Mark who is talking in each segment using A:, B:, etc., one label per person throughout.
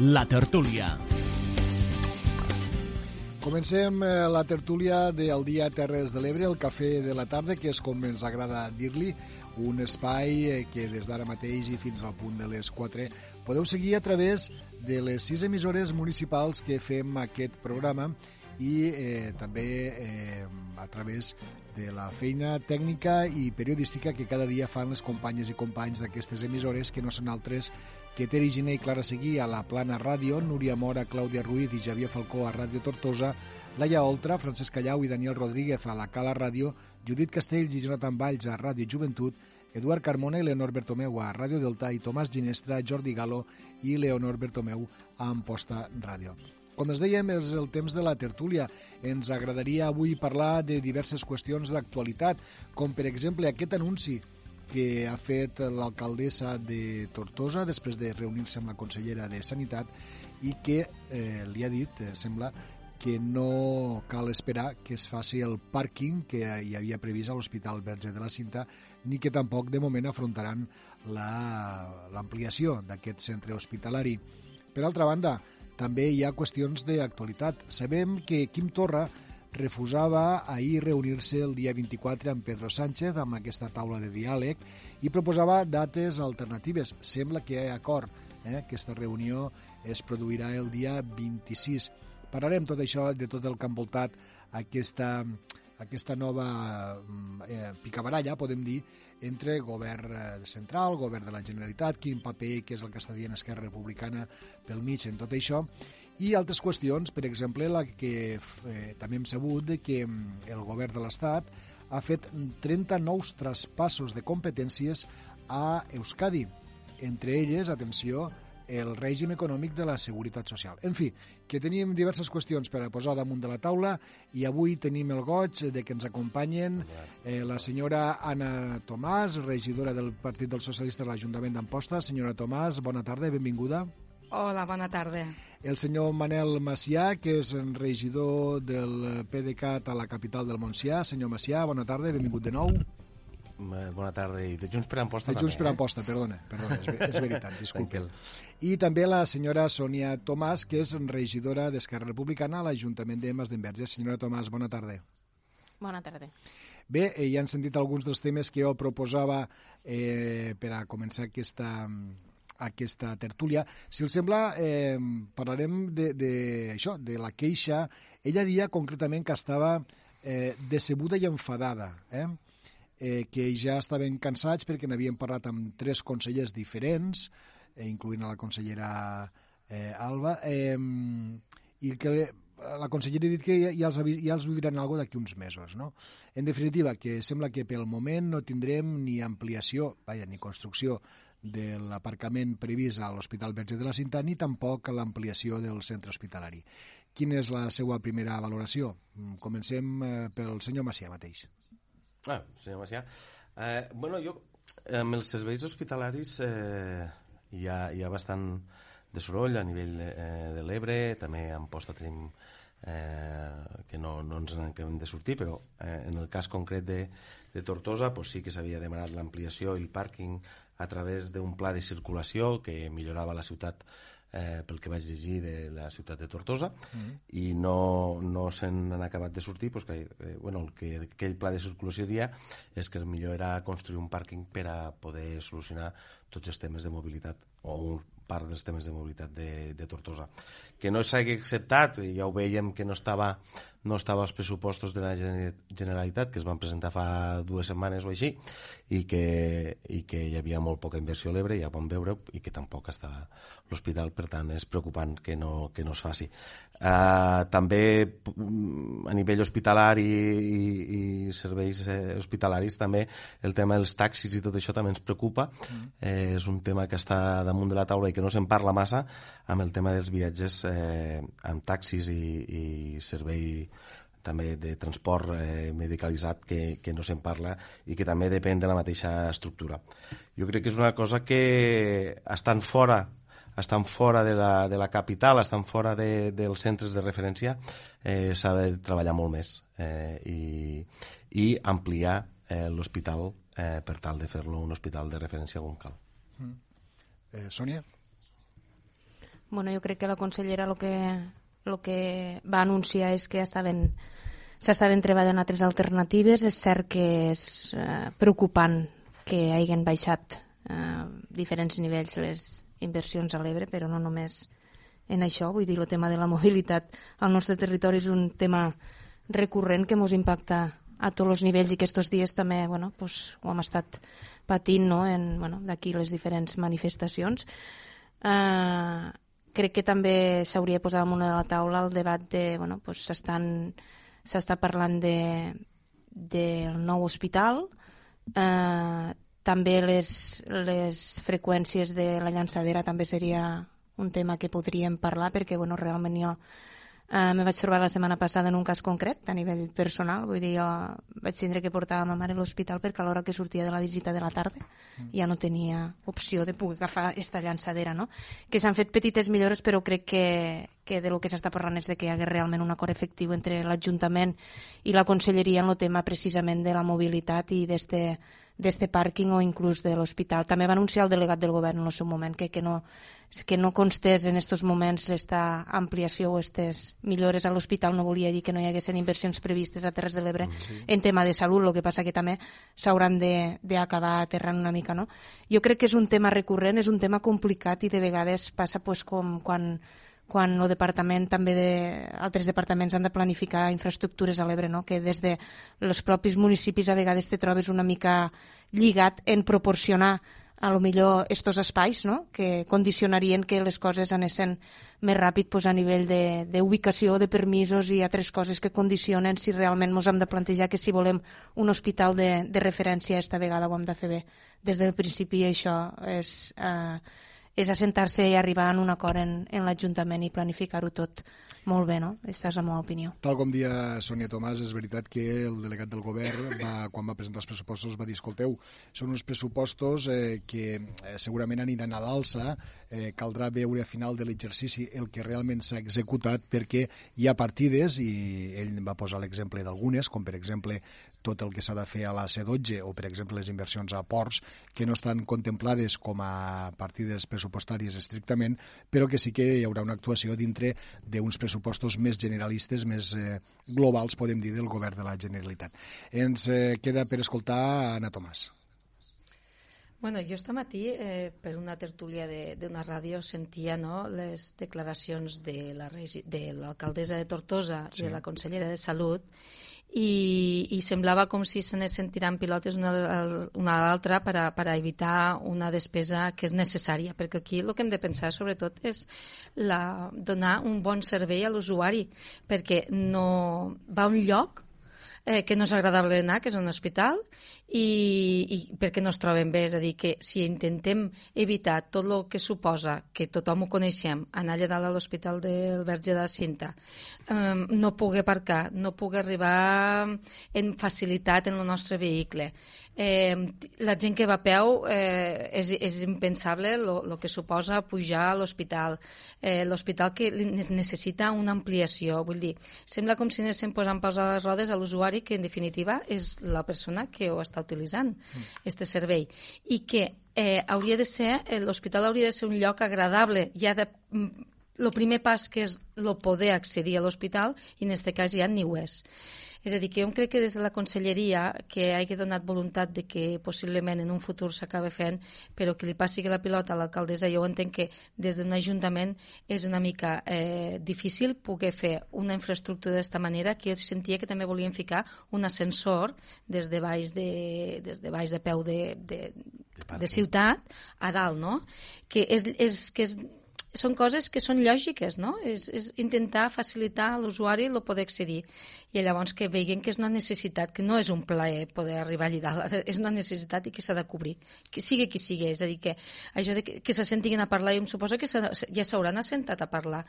A: La tertúlia.
B: Comencem eh, la tertúlia del dia Terres de l'Ebre, el cafè de la tarda, que és com ens agrada dir-li, un espai eh, que des d'ara mateix i fins al punt de les 4 podeu seguir a través de les sis emissores municipals que fem aquest programa i eh, també eh, a través de la feina tècnica i periodística que cada dia fan les companyes i companys d'aquestes emissores que no són altres que Teri Giné i Clara Seguí a la Plana Ràdio, Núria Mora, Clàudia Ruiz i Javier Falcó a Ràdio Tortosa, Laia Oltra, Francesc Callau i Daniel Rodríguez a la Cala Ràdio, Judit Castells i Jonathan Valls a Ràdio Joventut, Eduard Carmona i Leonor Bertomeu a Ràdio Delta i Tomàs Ginestra, Jordi Galo i Leonor Bertomeu a Amposta Ràdio. Com es dèiem, és el temps de la tertúlia. Ens agradaria avui parlar de diverses qüestions d'actualitat, com per exemple aquest anunci que ha fet l'alcaldessa de Tortosa després de reunir-se amb la consellera de Sanitat i que eh, li ha dit, eh, sembla, que no cal esperar que es faci el pàrquing que hi havia previst a l'Hospital Verge de la Cinta ni que tampoc de moment afrontaran l'ampliació la, d'aquest centre hospitalari. Per altra banda, també hi ha qüestions d'actualitat. Sabem que Quim Torra refusava ahir reunir-se el dia 24 amb Pedro Sánchez amb aquesta taula de diàleg i proposava dates alternatives. Sembla que hi ha acord. Eh? Aquesta reunió es produirà el dia 26. Parlarem tot això, de tot el que ha envoltat aquesta, aquesta nova eh, picabaralla, podem dir, entre govern eh, central, govern de la Generalitat, quin paper, què és el que està dient Esquerra Republicana pel mig en tot això, i altres qüestions, per exemple, la que eh, també hem sabut que mm, el govern de l'Estat ha fet 30 nous traspassos de competències a Euskadi. Entre elles, atenció, el règim econòmic de la Seguretat Social. En fi, que tenim diverses qüestions per a posar damunt de la taula i avui tenim el goig de que ens acompanyen eh, la senyora Anna Tomàs, regidora del Partit dels Socialistes de l'Ajuntament d'Amposta. Senyora Tomàs, bona tarda, benvinguda.
C: Hola, bona tarda.
B: El senyor Manel Macià, que és regidor del PDeCAT a la capital del Montsià. Senyor Macià, bona tarda, benvingut de nou.
D: Bona tarda. I de Junts per Amposta
B: De Junts
D: també,
B: per
D: eh?
B: Amposta, perdona, perdona és, és veritat.
D: Tranquil.
B: I també la senyora Sònia Tomàs, que és regidora d'Esquerra Republicana a l'Ajuntament de Masdenverge. Senyora Tomàs, bona tarda.
C: Bona tarda.
B: Bé, eh, ja han sentit alguns dels temes que jo proposava eh, per a començar aquesta, aquesta tertúlia. Si els sembla, eh, parlarem de, de, això, de la queixa. Ella dia concretament que estava eh, decebuda i enfadada, eh? eh, que ja estaven cansats perquè n'havien parlat amb tres consellers diferents, eh, incloent a la consellera eh, Alba, eh, i que la consellera ha dit que ja, ja, els, ja els ho diran alguna d'aquí uns mesos. No? En definitiva, que sembla que pel moment no tindrem ni ampliació, vaja, ni construcció de l'aparcament previst a l'Hospital Verge de la Cinta, ni tampoc l'ampliació del centre hospitalari. Quina és la seva primera valoració? Mm, Comencem eh, pel senyor Macià mateix.
D: Ah, senyor Macià. Eh, bueno, jo, amb els serveis hospitalaris eh, hi, ha, hi ha bastant de soroll a nivell eh, de l'Ebre, també a Amposta tenim eh, que no, no ens en acabem de sortir, però eh, en el cas concret de, de Tortosa pues sí que s'havia demanat l'ampliació i el pàrquing a través d'un pla de circulació que millorava la ciutat eh, pel que vaig llegir de la ciutat de Tortosa mm. i no, no se n'han acabat de sortir pues que, eh, bueno, el que aquell pla de circulació dia és que el millor era construir un pàrquing per a poder solucionar tots els temes de mobilitat o un part dels temes de mobilitat de, de Tortosa. Que no s'hagi acceptat, i ja ho veiem que no estava, no estava als pressupostos de la Gener- Generalitat, que es van presentar fa dues setmanes o així, i que, i que hi havia molt poca inversió a l'Ebre, ja vam veure, i que tampoc està l'hospital, per tant és preocupant que no, que no es faci. Uh, també mm, a nivell hospitalari i, i serveis eh, hospitalaris també el tema dels taxis i tot això també ens preocupa. Eh, és un tema que està damunt de la taula i que no se'n parla massa amb el tema dels viatges eh, amb taxis i, i servei també de transport eh, medicalitzat que, que no se'n parla i que també depèn de la mateixa estructura. Jo crec que és una cosa que estan fora estan fora de la, de la capital, estan fora de, dels centres de referència, eh, s'ha de treballar molt més eh, i, i ampliar eh, l'hospital eh, per tal de fer-lo un hospital de referència on cal.
B: Eh, Sònia?
C: Bueno, jo crec que la consellera el que, el que va anunciar és que estaven s'estaven treballant altres alternatives. És cert que és eh, preocupant que hagin baixat eh, diferents nivells les inversions a l'Ebre, però no només en això. Vull dir, el tema de la mobilitat al nostre territori és un tema recurrent que ens impacta a tots els nivells i que aquests dies també bueno, pues, ho hem estat patint no? en, bueno, d'aquí les diferents manifestacions. Eh, crec que també s'hauria posat damunt de la taula el debat de, bueno, pues s'està parlant de, del nou hospital, eh, també les, les freqüències de la llançadera també seria un tema que podríem parlar perquè bueno, realment jo Uh, me vaig trobar la setmana passada en un cas concret, a nivell personal, vull dir, jo vaig tindre que portar ma mare a l'hospital perquè a l'hora que sortia de la visita de la tarda mm. ja no tenia opció de poder agafar aquesta llançadera, no? Que s'han fet petites millores, però crec que, que de lo que s'està parlant és de que hi hagués realment un acord efectiu entre l'Ajuntament i la Conselleria en el tema precisament de la mobilitat i d'este d'este pàrquing o inclús de l'hospital. També va anunciar el delegat del govern en el seu moment que, que, no, que no constés en aquests moments esta ampliació o aquestes millores a l'hospital no volia dir que no hi haguessin inversions previstes a Terres de l'Ebre mm, sí. en tema de salut, el que passa que també s'hauran d'acabar aterrant una mica. No? Jo crec que és un tema recurrent, és un tema complicat i de vegades passa pues, com quan quan el departament també de, altres departaments han de planificar infraestructures a l'Ebre, no? que des de els propis municipis a vegades te trobes una mica lligat en proporcionar a lo millor estos espais no? que condicionarien que les coses anessin més ràpid pues, a nivell d'ubicació, de, de permisos i altres coses que condicionen si realment ens hem de plantejar que si volem un hospital de, de referència esta vegada ho hem de fer bé. Des del principi això és... Eh, és assentar-se i arribar a un acord en, en l'Ajuntament i planificar-ho tot molt bé, no? Aquesta és la meva opinió.
B: Tal com dia Sònia Tomàs, és veritat que el delegat del govern, va, quan va presentar els pressupostos, va dir, escolteu, són uns pressupostos eh, que eh, segurament aniran a l'alça, eh, caldrà veure a final de l'exercici el que realment s'ha executat perquè hi ha partides, i ell va posar l'exemple d'algunes, com per exemple tot el que s'ha de fer a la C12 o, per exemple, les inversions a ports que no estan contemplades com a partides pressupostàries estrictament, però que sí que hi haurà una actuació dintre d'uns pressupostos més generalistes, més eh, globals, podem dir, del govern de la Generalitat. Ens eh, queda per escoltar Anna Tomàs.
E: Bueno, jo esta matí, eh, per una tertúlia d'una ràdio, sentia no, les declaracions de l'alcaldessa de, de Tortosa sí. i de la consellera de Salut i, i semblava com si se n'essin tirant pilotes una, una a l'altra per, a, per a evitar una despesa que és necessària, perquè aquí el que hem de pensar sobretot és la, donar un bon servei a l'usuari, perquè no va un lloc eh, que no és agradable anar, que és un hospital, i, i perquè no es troben bé. És a dir, que si intentem evitar tot el que suposa, que tothom ho coneixem, anar allà dalt a l'Hospital del Verge de la Cinta, eh, no pugui aparcar, no pugui arribar en facilitat en el nostre vehicle, eh, la gent que va a peu eh, és, és impensable el que suposa pujar a l'hospital. Eh, l'hospital que necessita una ampliació. Vull dir, sembla com si anéssim posant paus a les rodes a l'usuari que en definitiva és la persona que ho està utilitzant, aquest mm. servei. I que eh, hauria de ser, eh, l'hospital hauria de ser un lloc agradable, ja de el mm, primer pas que és el poder accedir a l'hospital i en aquest cas ja ni ho és. És a dir, que jo crec que des de la conselleria que hagi donat voluntat de que possiblement en un futur s'acabi fent, però que li passi la pilota a l'alcaldessa, jo entenc que des d'un ajuntament és una mica eh, difícil poder fer una infraestructura d'esta manera que jo sentia que també volien ficar un ascensor des de baix de, des de, baix de peu de, de, de ciutat a dalt, no? Que és, és, que és són coses que són lògiques, no? És, és intentar facilitar a l'usuari el poder accedir. I llavors que veguin que és una necessitat, que no és un plaer poder arribar allà dalt, és una necessitat i que s'ha de cobrir, que sigui qui sigui. És a dir, que això de que, que se sentin a parlar, i em suposo que ja s'hauran assentat a parlar,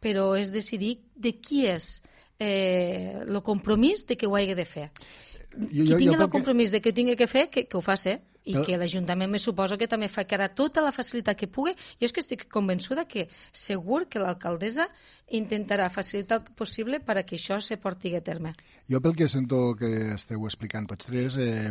E: però és decidir de qui és eh, el compromís de que ho hagi de fer. Jo, jo, qui tingui el compromís que... de que tingui que fer, que, que ho faci i Però... que l'Ajuntament me suposa que també farà tota la facilitat que pugui. Jo és que estic convençuda que segur que l'alcaldessa intentarà facilitar el possible per a que això se porti a terme.
B: Jo pel que sento que esteu explicant tots tres, eh,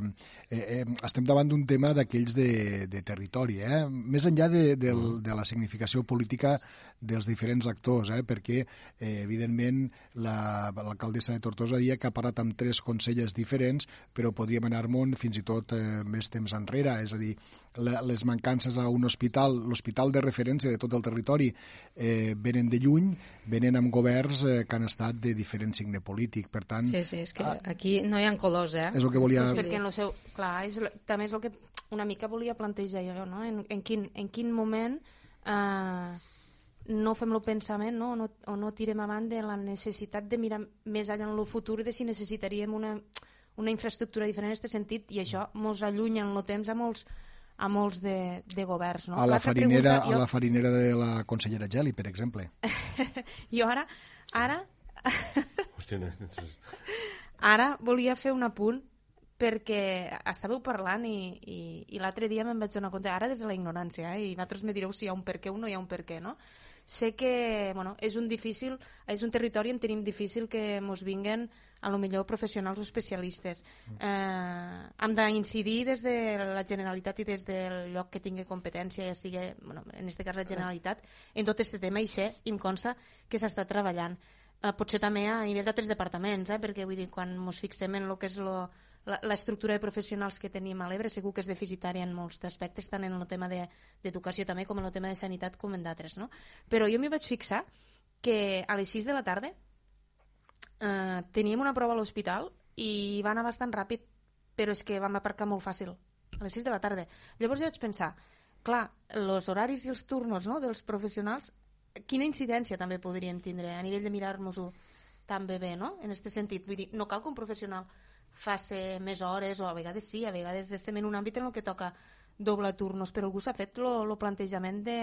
B: eh, eh, estem davant d'un tema d'aquells de, de territori, eh? més enllà de, de, de la significació política dels diferents actors, eh? perquè, eh, evidentment, l'alcaldessa la, de Tortosa dia que ha parlat amb tres consellers diferents, però podríem anar-me'n fins i tot eh, més temps enrere, és a dir, la, les mancances a un hospital, l'hospital de referència de tot el territori, eh, venen de lluny, venen amb governs eh, que han estat de diferent signe polític, per tant...
E: Sí, sí, és que ah, aquí no hi ha colors, eh?
B: És el que volia...
C: Sí, perquè en el seu... Clar, és, també és el que una mica volia plantejar jo, no? En, en, quin, en quin moment eh, no fem el pensament no? O, no, o no tirem avant de la necessitat de mirar més enllà en el futur de si necessitaríem una, una infraestructura diferent en aquest sentit i això ens allunya en el temps a molts, a molts de, de governs. No?
B: A, la farinera, pregunta, jo... a la farinera de la consellera Geli, per exemple.
C: jo ara... ara... ara volia fer un apunt perquè estàveu parlant i, i, i l'altre dia me'n vaig donar compte, ara des de la ignorància, eh, i vosaltres me direu si hi ha un per què o no hi ha un per què, no? sé que bueno, és un difícil, és un territori on tenim difícil que ens vinguen a lo millor professionals o especialistes. Eh, hem d'incidir des de la Generalitat i des del lloc que tingui competència, ja sigui, bueno, en aquest cas la Generalitat, en tot aquest tema i sé, i em consta que s'està treballant. Eh, potser també a nivell d'altres departaments, eh, perquè vull dir, quan ens fixem en el que és lo, l'estructura de professionals que tenim a l'Ebre segur que és deficitària en molts aspectes, tant en el tema d'educació de, també com en el tema de sanitat com en d'altres. No? Però jo m'hi vaig fixar que a les 6 de la tarda eh, teníem una prova a l'hospital i va anar bastant ràpid, però és que vam aparcar molt fàcil, a les 6 de la tarda. Llavors jo vaig pensar, clar, els horaris i els turnos no, dels professionals, quina incidència també podrien tindre a nivell de mirar-nos-ho tan bé bé, no? En aquest sentit, vull dir, no cal que un professional faci més hores, o a vegades sí, a vegades estem en un àmbit en el que toca doble turnos, però algú s'ha fet el plantejament de,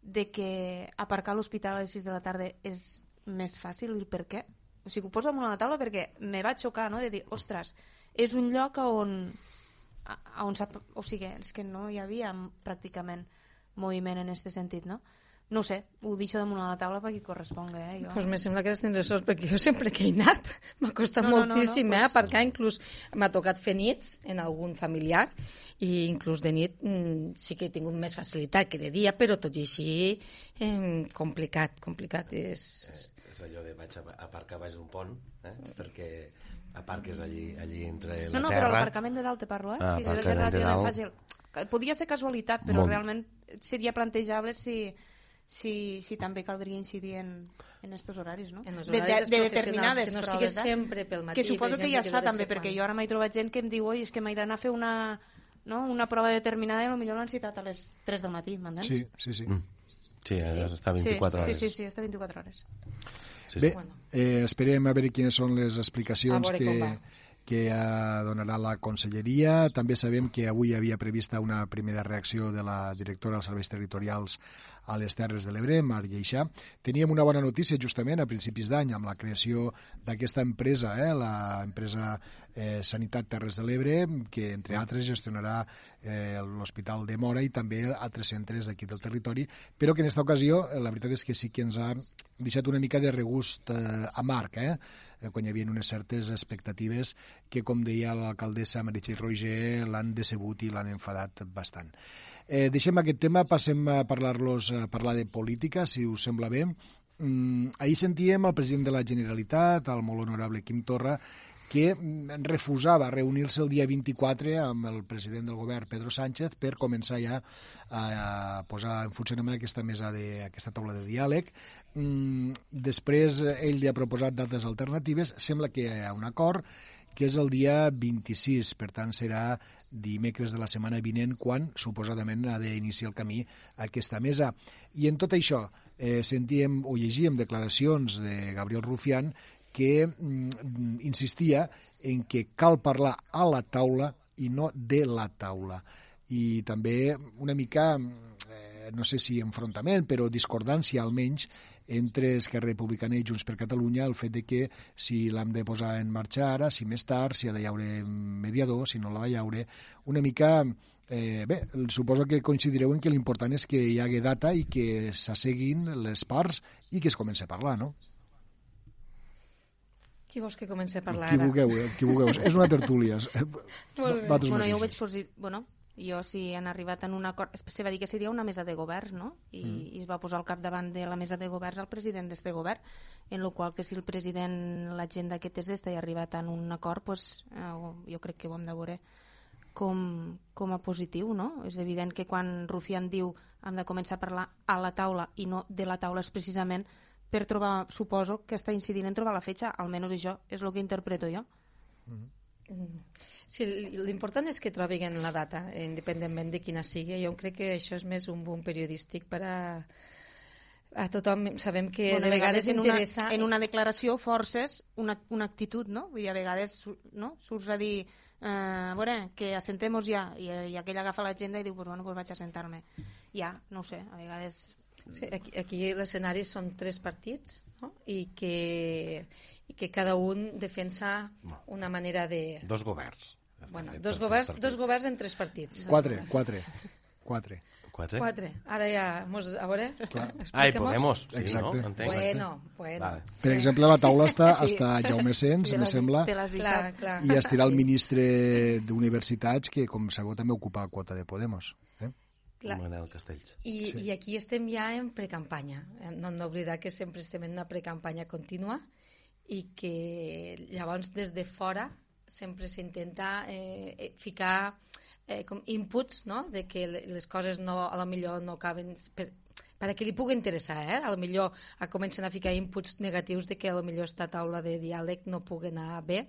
C: de que aparcar l'hospital a les 6 de la tarda és més fàcil, i per què? O sigui, ho poso damunt la taula perquè me va xocar, no?, de dir, ostres, és un lloc on, on o sigui, és que no hi havia pràcticament moviment en aquest sentit, no? no sé, ho deixo damunt a la taula perquè corresponga, eh?
E: Jo. Pues me sembla que tens sort, perquè jo sempre que he anat m'ha costat no, moltíssim, no, no, no, eh? Pues... Aparcar, inclús m'ha tocat fer nits en algun familiar i inclús de nit mm, sí que he tingut més facilitat que de dia, però tot i així eh, complicat, complicat és...
D: és... És allò de vaig aparcar baix d'un pont, eh? perquè aparques allí, allí entre la
C: no, no,
D: terra... No, però
C: l'aparcament de dalt, te parlo, eh? Ah, sí, deve ser relativament fàcil. Podia ser casualitat, però Molt... realment seria plantejable si si, si també caldria incidir en, en estos horaris, no?
E: En els horaris de, de, de determinades que no
C: sigui
E: proves, sempre pel matí.
C: Que suposo que ja es fa també, perquè jo ara m'he trobat gent que em diu oi, és que m'he d'anar a fer una, no? una prova determinada i potser l'han citat a les 3 del matí, m'entens?
B: Sí, sí, sí. Mm.
D: Sí, està 24 sí, hores.
C: Sí, sí, sí, està 24 hores.
B: Sí, sí. Bé, eh, esperem a veure quines són les explicacions que, que donarà la conselleria. També sabem que avui havia prevista una primera reacció de la directora dels serveis territorials a les Terres de l'Ebre, Mar Lleixà. Teníem una bona notícia justament a principis d'any amb la creació d'aquesta empresa, eh, la empresa eh, Sanitat Terres de l'Ebre, que entre altres gestionarà eh, l'Hospital de Mora i també altres centres d'aquí del territori, però que en aquesta ocasió eh, la veritat és que sí que ens ha deixat una mica de regust eh, amarg, eh? eh quan hi havia unes certes expectatives que, com deia l'alcaldessa Meritxell Roger, l'han decebut i l'han enfadat bastant. Eh, deixem aquest tema, passem a parlar-los a parlar de política, si us sembla bé. Mm, ahir sentíem el president de la Generalitat, el molt honorable Quim Torra, que mm, refusava reunir-se el dia 24 amb el president del govern, Pedro Sánchez, per començar ja a posar en funcionament aquesta mesa de, aquesta taula de diàleg. Mm, després ell li ha proposat dates alternatives, sembla que hi ha un acord, que és el dia 26, per tant serà dimecres de la setmana vinent, quan suposadament ha d'iniciar el camí aquesta mesa. I en tot això eh, sentíem o llegíem declaracions de Gabriel Rufián que mm, insistia en que cal parlar a la taula i no de la taula. I també una mica, eh, no sé si enfrontament, però discordància almenys entre Esquerra Republicana i Junts per Catalunya el fet de que si l'hem de posar en marxa ara, si més tard, si ha de haure mediador, si no l'ha de haure, una mica... Eh, bé, suposo que coincidireu en que l'important és que hi hagi data i que s'asseguin les parts i que es comenci a parlar, no?
E: Qui vols que comenci a parlar
B: Qui
E: ara?
B: vulgueu, eh, qui vulgueu. És una tertúlia.
E: Molt bé.
C: Bueno, jo ho veig posit... Bueno, jo si han arribat en un acord... Se va dir que seria una mesa de governs, no? I, mm. i es va posar al capdavant de la mesa de governs el president d'este govern, en lo qual que si el president, l'agenda aquest és d'esta i ha arribat en un acord, pues, eh, jo crec que ho hem de veure com, com a positiu, no? És evident que quan Rufián diu hem de començar a parlar a la taula i no de la taula és precisament per trobar, suposo que està incidint en trobar la fetge, almenys això és el que interpreto jo.
E: Sí, l'important és que trobin la data, independentment de quina sigui. Jo crec que això és més un boom periodístic per a, a tothom. Sabem que
C: bueno,
E: de vegades
C: en
E: interessa...
C: Una, en una declaració forces una, una actitud, no? Vull dir, a vegades no? surts a dir eh, a veure, que assentemos ja i, i aquell agafa l'agenda i diu, pues, bueno, pues vaig a sentar-me. Ja, no sé, a vegades...
E: Sí, aquí, aquí l'escenari són tres partits no? I, que, i que cada un defensa una manera de...
D: Dos governs.
E: Bueno, dos governs, dos governs en tres partits.
B: Quatre, quatre. Quatre.
D: Quatre?
E: Quatre. Ara ja... Mos, a veure,
B: Clar.
D: Ai,
E: explica-mos.
D: Podemos, sí,
B: Exacte.
D: no? Entenc.
E: Bueno, bueno.
D: Vale.
B: Per exemple, la taula està,
C: Sí.
B: està Jaume Sens,
C: te
B: me sembla,
E: Clar, clar.
B: i estirà el ministre d'Universitats, que, com sabeu, també ocupa quota de Podemos. Eh?
E: Clar.
D: Manel Castells.
E: I, sí. I aquí estem ja en precampanya. Eh, No hem d'oblidar que sempre estem en una precampanya contínua i que llavors des de fora sempre s'intenta eh, eh, ficar eh, com inputs no? de que le- les coses no, a lo millor no acaben per, per a qui li pugui interessar, eh? a lo millor comencen a ficar inputs negatius de que a lo millor esta taula de diàleg no pugui anar bé,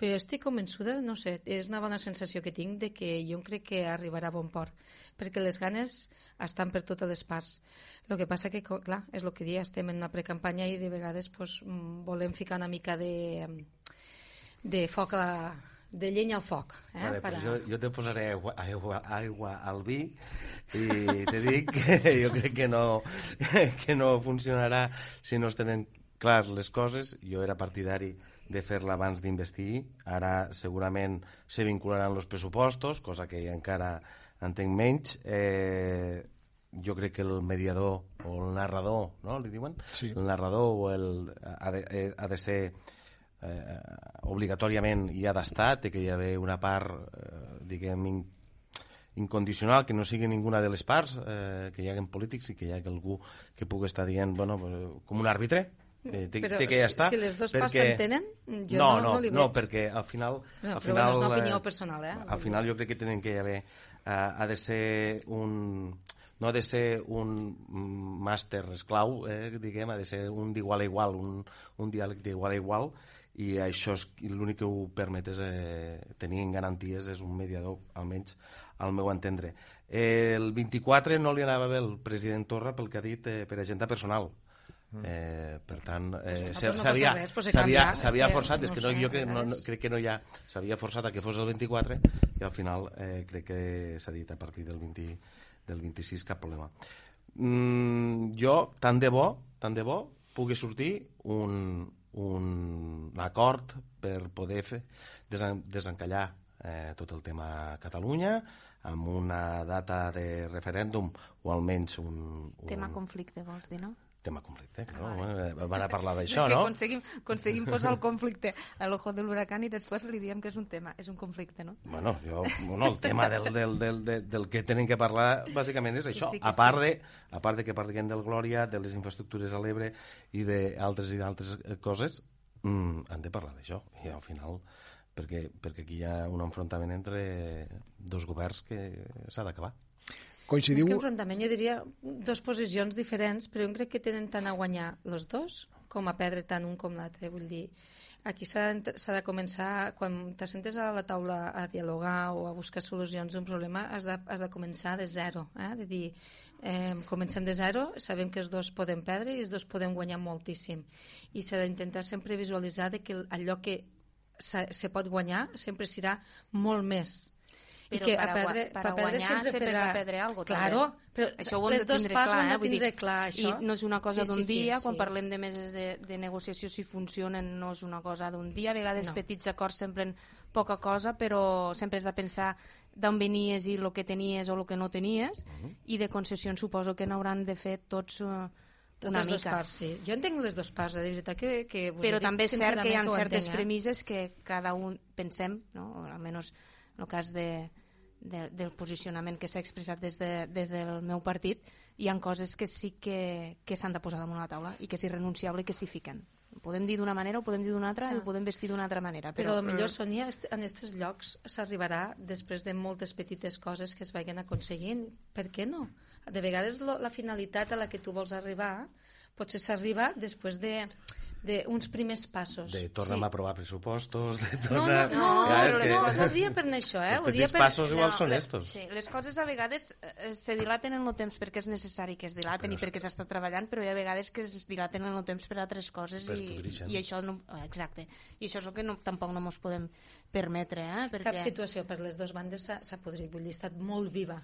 E: però estic convençuda, no sé, és una bona sensació que tinc de que jo crec que arribarà a bon port, perquè les ganes estan per totes les parts. El que passa que, clar, és el que dia, estem en una precampanya i de vegades pues, mm, volem ficar una mica de, de foc a de llenya al foc. Eh?
D: Vale,
E: per
D: pues jo, jo te posaré aigua, aigua, aigua al vi i te dic que jo crec que no, que no funcionarà si no es tenen clars les coses. Jo era partidari de fer-la abans d'investir. Ara segurament se vincularan els pressupostos, cosa que encara entenc menys. Eh, jo crec que el mediador o el narrador, no?, li diuen?
B: Sí.
D: El narrador o el, ha, de, eh, ha de ser eh, obligatòriament hi ha d'estar, té que hi haver una part, eh, diguem, in, incondicional, que no sigui ninguna de les parts, eh, que hi hagin polítics i que hi hagi algú que pugui estar dient, bueno, com un àrbitre, eh, té,
E: Però
D: té que ja estar.
E: si les dues parts s'entenen, jo
D: no,
E: no-
D: no,
E: no li
D: no,
E: veig.
D: perquè al final...
E: No,
D: al final
E: bueno, és una opinió
D: eh,
E: personal, eh?
D: Al final jo crec que tenen que haver... Eh, ha de ser un... No ha de ser un màster esclau, eh, diguem, ha de ser un d'igual a igual, un, un diàleg d'igual a igual, i això és l'únic que ho permet és eh, tenir en garanties, és un mediador, almenys al meu entendre. Eh, el 24 no li anava bé el president Torra pel que ha dit eh, per agenda personal. Eh, per tant, eh, s'ha-
E: pues no
D: s'havia
E: res, pues
D: s'havia forçat,
E: no
D: és que no, jo crec, no, no, crec que no hi ha s'havia forçat a que fos el 24 i al final eh, crec que s'ha dit a partir del 20, del 26 cap problema. Mm, jo tant de bo tant de bo pugui sortir un, un acord per poder fer, desen, desencallar eh, tot el tema Catalunya amb una data de referèndum o almenys un, un
C: Tema conflicte, vols dir, no?
D: Tema conflicte, no? Eh, van a parlar d'això, no?
C: aconseguim, aconseguim posar el conflicte a l'ojo de l'huracán i després li diem que és un tema, és un conflicte, no?
D: Bueno, jo, bueno, el tema del, del, del, del, del que tenen que parlar bàsicament és això.
C: sí,
D: a, part de, a part de que parlem del Glòria, de les infraestructures a l'Ebre i d'altres i d'altres eh, coses, mm, han de parlar d'això. I al final, perquè, perquè aquí hi ha un enfrontament entre dos governs que s'ha d'acabar.
B: Coincidiu...
E: És que enfrontament, jo diria, dos posicions diferents, però jo crec que tenen tant a guanyar els dos com a perdre tant un com l'altre. Vull dir, aquí s'ha de, de començar, quan t'assentes a la taula a dialogar o a buscar solucions a un problema, has de, has de començar de zero. Eh? De dir, eh, comencem de zero, sabem que els dos podem perdre i els dos podem guanyar moltíssim. I s'ha d'intentar sempre visualitzar de que allò que se, se pot guanyar sempre serà molt més.
C: Però
E: I que
C: per
E: a perdre,
C: per a guanyar
E: sempre,
C: sempre
E: per
C: has de perdre algo,
E: Claro,
C: també.
E: però
C: Això ho hem
E: les
C: de tindre clar, eh? Vull dir,
E: clar, això.
C: I no és una cosa
E: Sí,
C: d'un
E: sí, sí,
C: dia, quan
E: sí.
C: parlem de meses de, de negociació, si funcionen, no és una cosa d'un dia. A vegades
E: No.
C: petits acords semblen poca cosa, però sempre has de pensar d'on venies i el que tenies o el que no tenies, i de concessions suposo que n'hauran de fer tots eh,
E: Totes
C: una mica.
E: parts, sí. Jo entenc les dues parts, eh, de veritat que, que vos
C: Però també és cert que hi ha certes
E: entenc, eh?
C: premisses que cada un pensem, no? o almenys en el cas de, de, del posicionament que s'ha expressat des, de, des del meu partit, hi han coses que sí que, que s'han de posar damunt la taula i que és irrenunciable i que s'hi fiquen. Ho podem dir d'una manera, ho podem dir d'una altra, i ho podem vestir d'una altra manera.
E: Però,
C: Però,
E: millor, Sònia, est- en aquests llocs s'arribarà després de moltes petites coses que es vagin aconseguint. Per què no? De vegades lo, la finalitat a la que tu vols arribar potser s'arriba després de d'uns primers passos.
D: De torna'm
E: Sí.
D: a aprovar pressupostos, de
E: No, no,
D: tornar...
E: no,
D: Ja, és
E: no,
D: que-
E: no, no ho dia per això, eh?
D: Els petits
E: per...
D: passos igual són
C: les-
D: estos.
C: Sí, les coses a vegades eh, se dilaten en el temps perquè és necessari que es dilaten i perquè s'està treballant, però hi ha vegades que es dilaten en el temps per altres coses
D: Però es
C: i, i això no... eh, Exacte. I això és el que no, tampoc no ens podem permetre, eh? Perquè...
E: Cap situació per les dues bandes s'ha podrit, vull dir, ha estat molt viva.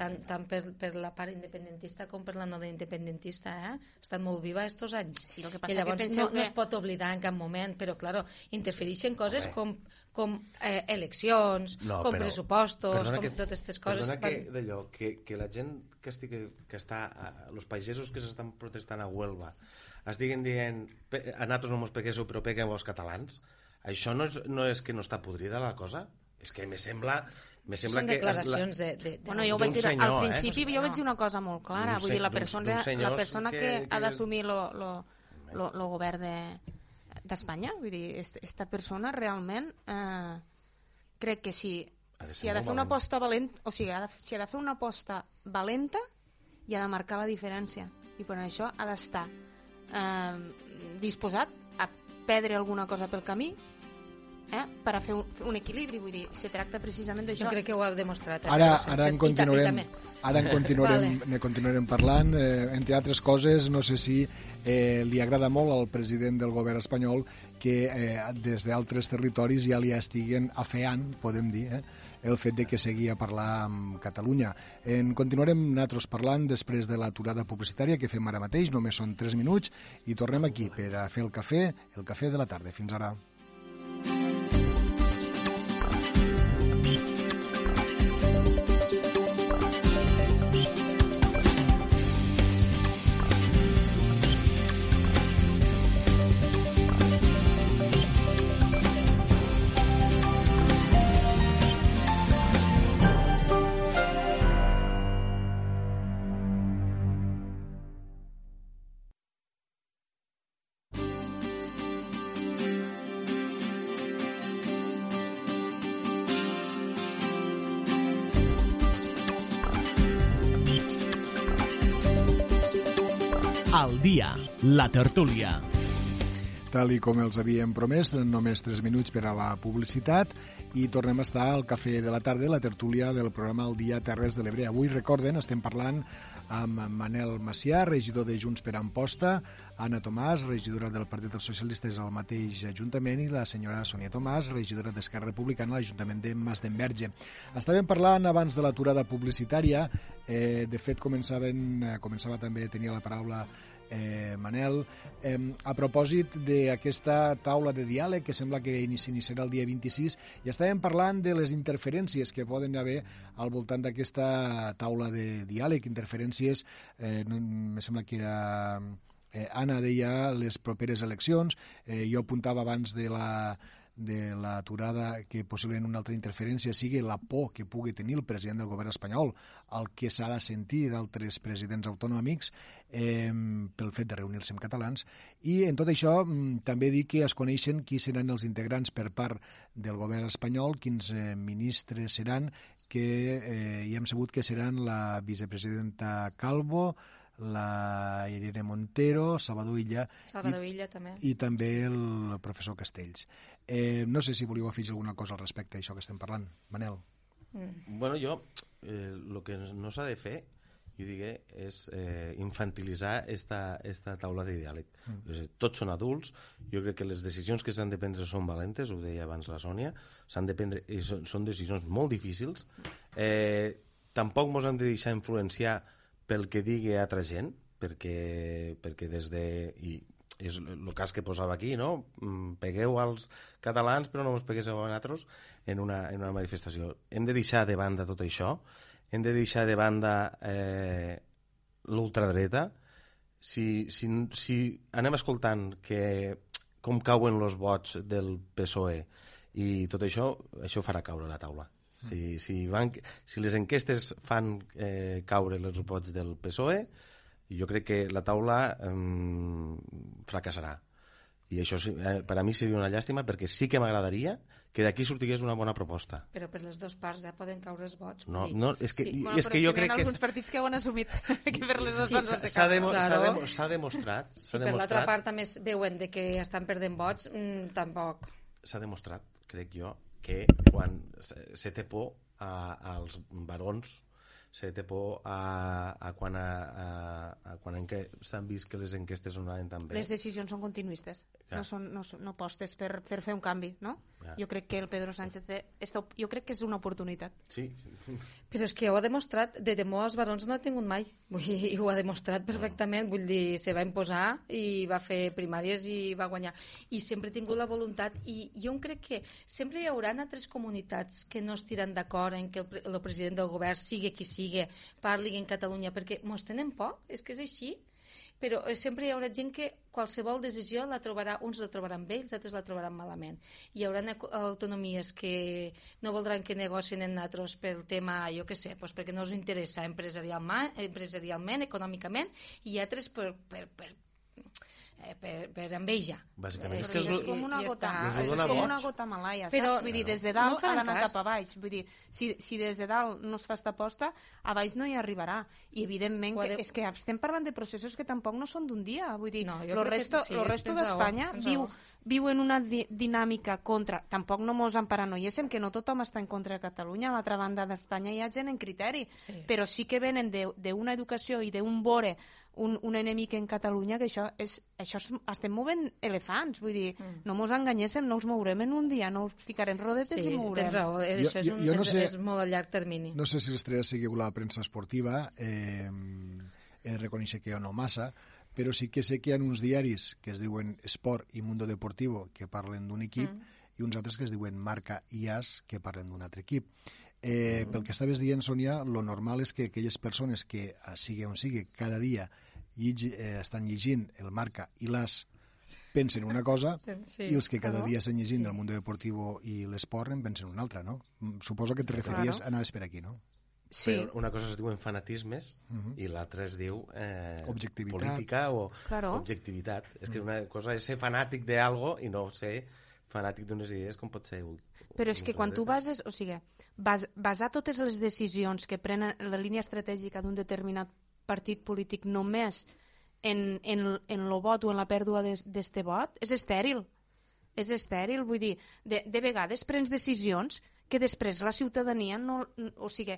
E: Tant, tant per, per la part independentista com per la no independentista, eh? Ha estat molt viva estos anys.
C: Sí, el que
E: I
C: passa
E: llavors
C: que penseu
E: no, no
C: que-
E: es pot oblidar en cap moment, però, claro, interfereixen coses com, com eh, eleccions,
D: No,
E: com
D: però-
E: pressupostos, com
D: que-
E: totes aquestes coses.
D: Perdona que,
E: van-
D: d'allò, que, que la gent que, estigui, que està, els pagesos que s'estan protestant a Huelva, estiguen dient "Pe- a nosaltres no mos peguéssiu però pegueu als catalans, això no és, no és que no està podrida la cosa? És que me sembla, me sembla
E: Són
D: que...
E: declaracions de, de, de...
C: Bueno, jo vaig dir,
D: senyor,
C: al
D: eh?
C: principi
E: Pues
C: jo vaig dir una cosa molt clara, vull dir, la persona, la persona que,
D: que-
C: ha d'assumir lo, lo, lo, lo govern de d'Espanya, vull dir, est- esta persona realment eh, crec que si,
D: Ha
C: si ha de fer una
D: valent.
C: aposta valenta, o sigui, ha de, si ha de fer una aposta valenta, i ha de marcar la diferència. I per això ha d'estar eh, disposat a perdre alguna cosa pel camí eh, per a fer un, fer un equilibri, vull dir, se tracta precisament
E: Jo
C: d'això.
E: crec que ho heu demostrat. eh,
B: Ara,
E: Sánchez.
B: ara en continuarem, ara en continuarem,
E: Vale.
B: ne continuarem parlant. Eh, entre altres coses, no sé si eh, li agrada molt al president del govern espanyol que eh, des d'altres territoris ja li estiguen afeant, podem dir, eh, el fet de que segui a parlar amb Catalunya. En continuarem nosaltres parlant després de l'aturada publicitària que fem ara mateix, només són 3 minuts, i tornem aquí per a fer el cafè, el cafè de la tarda. Fins ara.
A: La tertúlia.
B: Tal i com els havíem promès, només 3 minuts per a la publicitat i tornem a estar al Cafè de la Tarda, la tertúlia del programa El Dia Terres de l'Ebre. Avui, recorden, estem parlant amb Manel Macià, regidor de Junts per Amposta, Anna Tomàs, regidora del Partit dels Socialistes al mateix Ajuntament, i la senyora Sonia Tomàs, regidora d'Esquerra Republicana a l'Ajuntament de Mas d'Enverge. Estàvem parlant abans de l'aturada publicitària, eh, de fet començaven, eh, començava també tenir la paraula eh, Manel, eh, a propòsit d'aquesta taula de diàleg que sembla que s'iniciarà el dia 26 i estàvem parlant de les interferències que poden haver al voltant d'aquesta taula de diàleg, interferències, eh, no, me sembla que era... Eh, Anna deia les properes eleccions, eh, jo apuntava abans de la de l'aturada que possiblement una altra interferència sigui la por que pugui tenir el president del govern espanyol, el que s'ha de sentir d'altres presidents autonòmics eh, pel fet de reunir-se amb catalans. I en tot això mm, també dir que es coneixen qui seran els integrants per part del govern espanyol, quins eh, ministres seran, que eh, ja hem sabut que seran la vicepresidenta Calvo, la Irene Montero, Salvador Illa
E: Salvador Illa, també.
B: i també el professor Castells. Eh, no sé si volíeu afegir alguna cosa al respecte a això que estem parlant. Manel.
D: Bueno, jo, eh, el que no s'ha de fer, jo digué, és eh, infantilitzar esta, esta taula de diàleg. Mm. Dir, tots són adults, jo crec que les decisions que s'han de prendre són valentes, ho deia abans la Sònia, s'han de prendre, i són, són decisions molt difícils. Eh, tampoc ens hem de deixar influenciar pel que digui altra gent, perquè, perquè des de... I, és el cas que posava aquí, no? Mm, Pegueu als catalans, però no us peguéssiu a nosaltres en una, en una manifestació. Hem de deixar de banda tot això, hem de deixar de banda eh, l'ultradreta, si, si, si anem escoltant que com cauen els vots del PSOE i tot això, això farà caure la taula. Si, si, van, si les enquestes fan eh, caure els vots del PSOE, jo crec que la taula eh, fracassarà. I això sí, eh, per a mi seria una llàstima perquè sí que m'agradaria que d'aquí sortigués una bona proposta.
E: Però per les dues parts ja poden caure els vots.
D: No,
E: dir,
D: no, és que,
E: Sí.
D: sí.
C: Bueno,
D: és que jo
C: si
D: crec
C: n'hi ha
D: que
C: alguns partits que ho han assumit que per les dues
E: Sí,
C: parts
E: s'ha-
D: demo,
E: Claro.
D: demostrat,
E: Si
D: s'ha
E: per l'altra
D: demostrat,
E: part també es veuen de que estan perdent vots, mm, tampoc.
D: s'ha demostrat, crec jo, que quan se, se té por a, als barons se té por a, a quan, a, a, a quan en què s'han vist que les enquestes no anaven tan bé.
C: Les decisions són continuistes,
D: Clar.
C: no, són, no, no postes per, per fer un canvi, no?
D: Clar.
C: Jo crec que el Pedro Sánchez té, esta, jo crec que és una oportunitat.
D: Sí,
E: Però és que ho ha demostrat, de temor als barons no ha tingut mai. Vull dir, ho ha demostrat perfectament. Vull dir, se va imposar i va fer primàries i va guanyar. I sempre ha tingut la voluntat. I jo crec que sempre hi haurà altres comunitats que no estiran d'acord en que el, el president del govern sigui qui sigui, parli en Catalunya, perquè mos tenen por, és que és així. Però eh, sempre hi haurà gent que qualsevol decisió la trobarà, uns la trobaran bé, els altres la trobaran malament. Hi haurà autonomies que no voldran que negocien en nosaltres pel tema, jo què sé, doncs perquè no us interessa empresarialment, empresarialment econòmicament, i altres per, per, per, eh, per, per enveja.
D: Bàsicament. És que
C: és com una
E: ja
C: gota,
D: ho
C: és com una gota malaia, saps?
E: Però
C: Vull dir, des de
E: no
C: dalt
E: fan
C: ha d'anar cap a baix. Vull dir, si, si des de dalt no es fa esta aposta, a baix no hi arribarà. I evidentment que, és que estem parlant de processos que tampoc no són d'un dia. Vull dir,
E: No,
C: lo
E: que
C: resto,
E: sí,
C: lo resto d'Espanya viu,
E: raó.
C: Viu en una di dinàmica contra... Tampoc no mos emparanoiéssim que no tothom està en contra de Catalunya. A l'altra banda d'Espanya hi ha gent en criteri.
E: Sí.
C: Però sí que venen de- d'una educació i d'un vore un, un enemic en Catalunya que això és, això és, estem movent elefants, vull dir, mm. no mos enganyéssim, no els mourem en un dia, no els ficarem rodetes
E: Sí,
C: i mourem.
E: tens raó, eh,
B: Jo-
E: això és,
B: jo-
E: un,
B: jo no
E: és,
B: sé-
E: és molt a llarg termini.
B: No sé si les tres seguiu la premsa esportiva, eh, he de reconèixer que jo no massa, però sí que sé que hi ha uns diaris que es diuen Sport i Mundo Deportivo que parlen d'un equip mm. i uns altres que es diuen Marca i As que parlen d'un altre equip. Eh, mm. Pel que estaves dient, Sònia, lo normal és que aquelles persones que, eh, sigui on sigui, cada dia llegi, eh, estan llegint el Marca i l'As pensen una cosa
E: Sí,
B: i els que cada dia estan llegint el Mundo Deportivo i l'Esport en pensen una altra, no? Mm, Suposo que te referies,
C: Claro.
B: anaves per aquí, no?
C: Sí,
D: Però una cosa es diuen fanatismes i l'altra es diu eh,
B: Objectivitat.
D: política o
C: Claro.
D: objectivitat. És que una cosa és ser fanàtic d'algo i no ser fanàtic d'unes idees com pot ser...
C: però és que quan tu bases, o sigui, bas, basar totes les decisions que prenen la línia estratègica d'un determinat partit polític només en, en, en lo vot o en la pèrdua d'este vot és estèril. És estèril, vull dir, de, de vegades prens decisions que després la ciutadania no... O sigui,